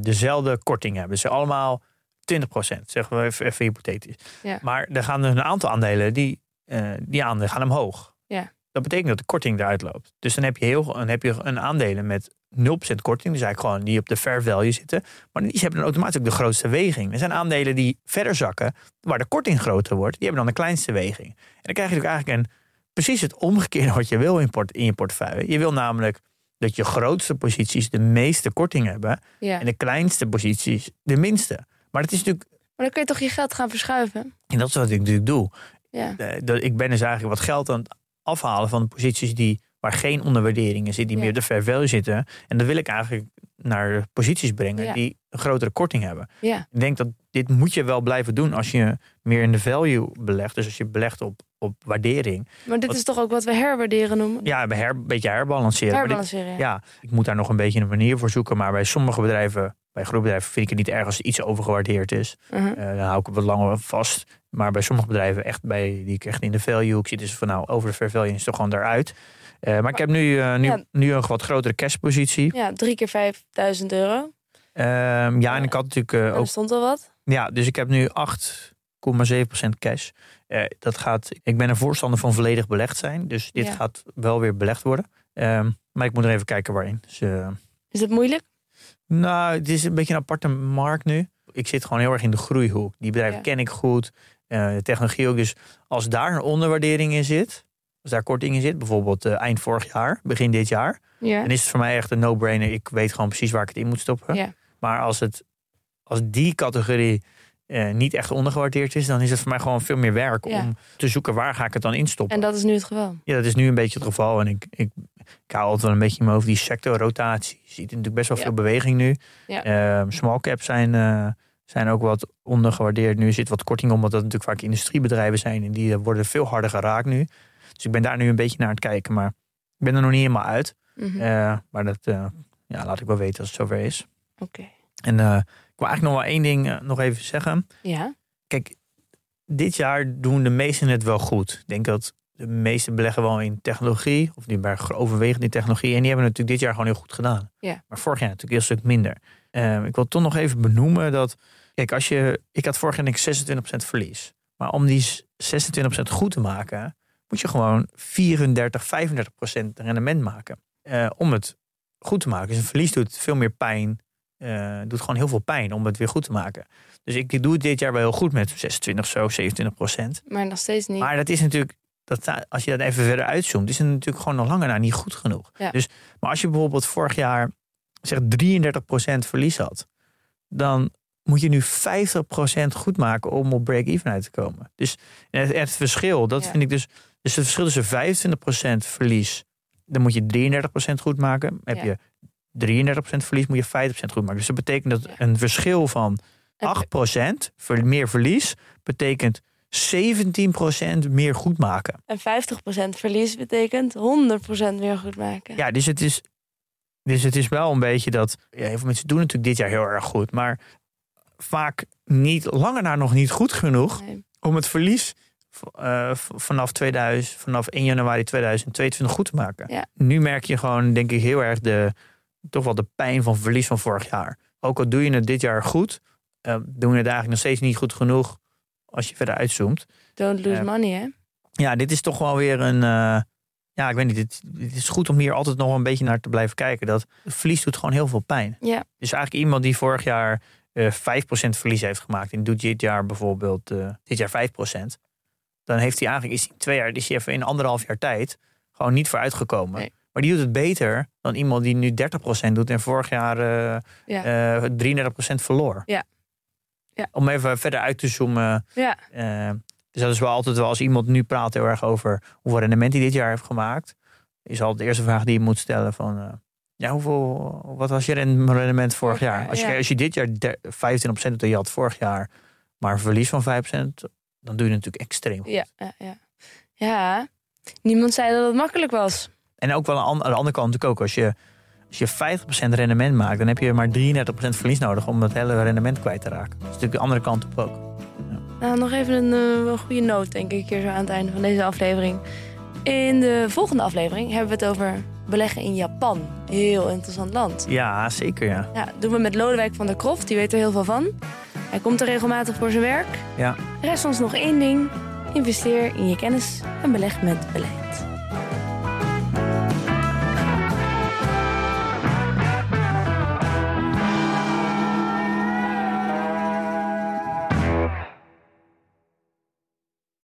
dezelfde korting hebben. Ze allemaal 20%, zeggen we even, even hypothetisch. Ja. Maar er gaan dus een aantal aandelen, die, eh, die aandelen gaan omhoog. Ja. Dat betekent dat de korting eruit loopt. Dus dan heb je, heel, dan heb je een aandelen met 0% korting. Dus eigenlijk gewoon die op de fair value zitten. Maar die hebben dan automatisch ook de grootste weging. Er zijn aandelen die verder zakken, waar de korting groter wordt. Die hebben dan de kleinste weging. En dan krijg je natuurlijk eigenlijk een, precies het omgekeerde wat je wil in, port, in je portefeuille. Je wil namelijk dat je grootste posities de meeste korting hebben. Ja. En de kleinste posities de minste. Maar het is natuurlijk, Maar dan kun je toch je geld gaan verschuiven? en dat is wat ik natuurlijk doe. Ja. Eh, dat- ik ben dus eigenlijk wat geld aan het afhalen van de posities die, waar geen onderwaarderingen zitten, die Ja. meer de fair value zitten. En dan wil ik eigenlijk naar posities brengen Ja. die een grotere korting hebben. Ja. Ik denk dat dit moet je wel blijven doen als je meer in de value belegt. Dus als je belegt op, op waardering. Maar dit Wat- is toch ook wat we herwaarderen noemen? Ja, her, een beetje herbalanceren. Dit- ja. ja, ik moet daar nog een beetje een manier voor zoeken. Maar bij sommige bedrijven, bij groepbedrijven, vind ik het niet erg als iets overgewaardeerd is. Mhm. Eh, dan hou ik het wat langer vast. Maar bij sommige bedrijven, echt bij, die ik echt in de value zit, is van nou, over de fair value is toch gewoon daaruit. Eh, maar ik heb nu, eh, nu, Ja. nu een wat grotere cashpositie. Ja, drie keer 5000 euro. Ehm, ja, en ik had natuurlijk ook. er stond al wat. Ja, dus ik heb nu 8,7% cash. Eh, dat gaat, ik ben een voorstander van volledig belegd zijn. Dus dit Ja. gaat wel weer belegd worden. Ehm, maar ik moet er even kijken waarin. Dus, eh, Is het moeilijk? Nou, het is een beetje een aparte markt nu. Ik zit gewoon heel erg in de groeihoek. Die bedrijven Ja. ken ik goed. eh, de technologie ook. Dus als daar een onderwaardering in zit, als daar korting in zit, bijvoorbeeld eind vorig jaar, begin dit jaar, Ja. dan is het voor mij echt een no-brainer. Ik weet gewoon precies waar ik het in moet stoppen. Maar als, het, als die categorie eh, niet echt ondergewaardeerd is, dan is het voor mij gewoon veel meer werk Ja. om te zoeken waar ga ik het dan instoppen. En dat is nu het geval. Ja, dat is nu een beetje het geval. En ik, ik, ik hou altijd wel een beetje in mijn hoofd die sectorrotatie. Je ziet natuurlijk best wel Ja. veel beweging nu. Ja. Ehm, small caps zijn, eh, zijn ook wat ondergewaardeerd. Nu zit wat korting omdat dat natuurlijk vaak industriebedrijven zijn. En die eh, worden veel harder geraakt nu. Dus ik ben daar nu een beetje naar aan het kijken. Maar ik ben er nog niet helemaal uit. Mhm. Maar dat ja, laat ik wel weten als het zover is. Oké. En eh, ik wil eigenlijk nog wel één ding eh, nog even zeggen. Ja. Kijk, dit jaar doen de meesten het wel goed. Ik denk dat de meesten beleggen wel in technologie. Of die overwegend in technologie. En die hebben het natuurlijk dit jaar gewoon heel goed gedaan. Ja. Maar vorig jaar natuurlijk een stuk minder. Eh, ik wil toch nog even benoemen dat... Kijk, als je, ik had vorig jaar denk ik 26% verlies. Maar om die 26% goed te maken... moet je gewoon 34, 35% rendement maken. Eh, om het goed te maken. Dus een verlies doet veel meer pijn. Eh, doet gewoon heel veel pijn om het weer goed te maken. Dus ik doe het dit jaar wel heel goed met 26, zo 27 procent. Maar nog steeds niet. Maar dat is natuurlijk, dat, als je dat even verder uitzoomt, is het natuurlijk gewoon nog langer na niet goed genoeg. Ja. Dus, maar als je bijvoorbeeld vorig jaar zeg 33 procent verlies had, dan moet je nu 50 procent goed maken om op break-even uit te komen. Dus het, het verschil, dat Ja. vind ik dus, dus het verschil tussen 25 procent verlies, dan moet je 33 procent goed maken. Heb Ja. je 33 procent verlies, moet je 50 procent goed maken. Dus dat betekent dat een verschil van En- 8% voor meer verlies betekent 17% meer goed maken. En 50% verlies betekent 100% weer goed maken. Ja, dus het is, dus het is wel een beetje dat. Ja, heel veel mensen doen natuurlijk dit jaar heel erg goed, maar vaak niet langer na nog niet goed genoeg Nee. om het verlies eh, vanaf 2000, vanaf 1 januari 2022 goed te maken. Ja. Nu merk je gewoon, denk ik, heel erg de toch wel de pijn van verlies van vorig jaar. Ook al doe je het dit jaar goed, eh, doen we het eigenlijk nog steeds niet goed genoeg als je verder uitzoomt. Don't lose Ja. money, hè? Ja, dit is toch wel weer een. eh, ja, ik weet niet. Het, het is goed om hier altijd nog een beetje naar te blijven kijken. Dat verlies doet gewoon heel veel pijn. Ja. Dus eigenlijk iemand die vorig jaar eh 5% verlies heeft gemaakt. en doet dit jaar bijvoorbeeld eh, dit jaar 5%. dan heeft hij eigenlijk is hij twee jaar, is hij even in anderhalf jaar tijd gewoon niet vooruitgekomen. Nee. Maar die doet het beter dan iemand die nu 30% doet en vorig jaar eh, Ja. eh, 33% verloor. Ja. Ja. Om even verder uit te zoomen. Ja. eh, dus dat is wel altijd wel als iemand nu praat heel erg over hoeveel rendement hij dit jaar heeft gemaakt. Is al de eerste vraag die je moet stellen van... eh, ja, hoeveel, wat was je ren- rendement vorig jaar? Als je, als je dit jaar der- 25% doet en je had vorig jaar maar een verlies van 5%, dan doe je natuurlijk extreem goed. Ja, ja, ja. ja, niemand zei dat het makkelijk was. En ook wel aan, de andere kant natuurlijk ook. Als je, als je 50% rendement maakt, dan heb je maar 33% verlies nodig om dat hele rendement kwijt te raken. Dat is natuurlijk de andere kant op ook. Nou, nog even een, eh, een goede noot, denk ik, hier zo aan het einde van deze aflevering. In de volgende aflevering hebben we het over beleggen in Japan. Heel interessant land. Ja, zeker ja. Ja, doen we met Lodewijk van der Kroft, die weet er heel veel van. Hij komt er regelmatig voor zijn werk. Ja. Rest ons nog één ding. Investeer in je kennis en beleg met beleid.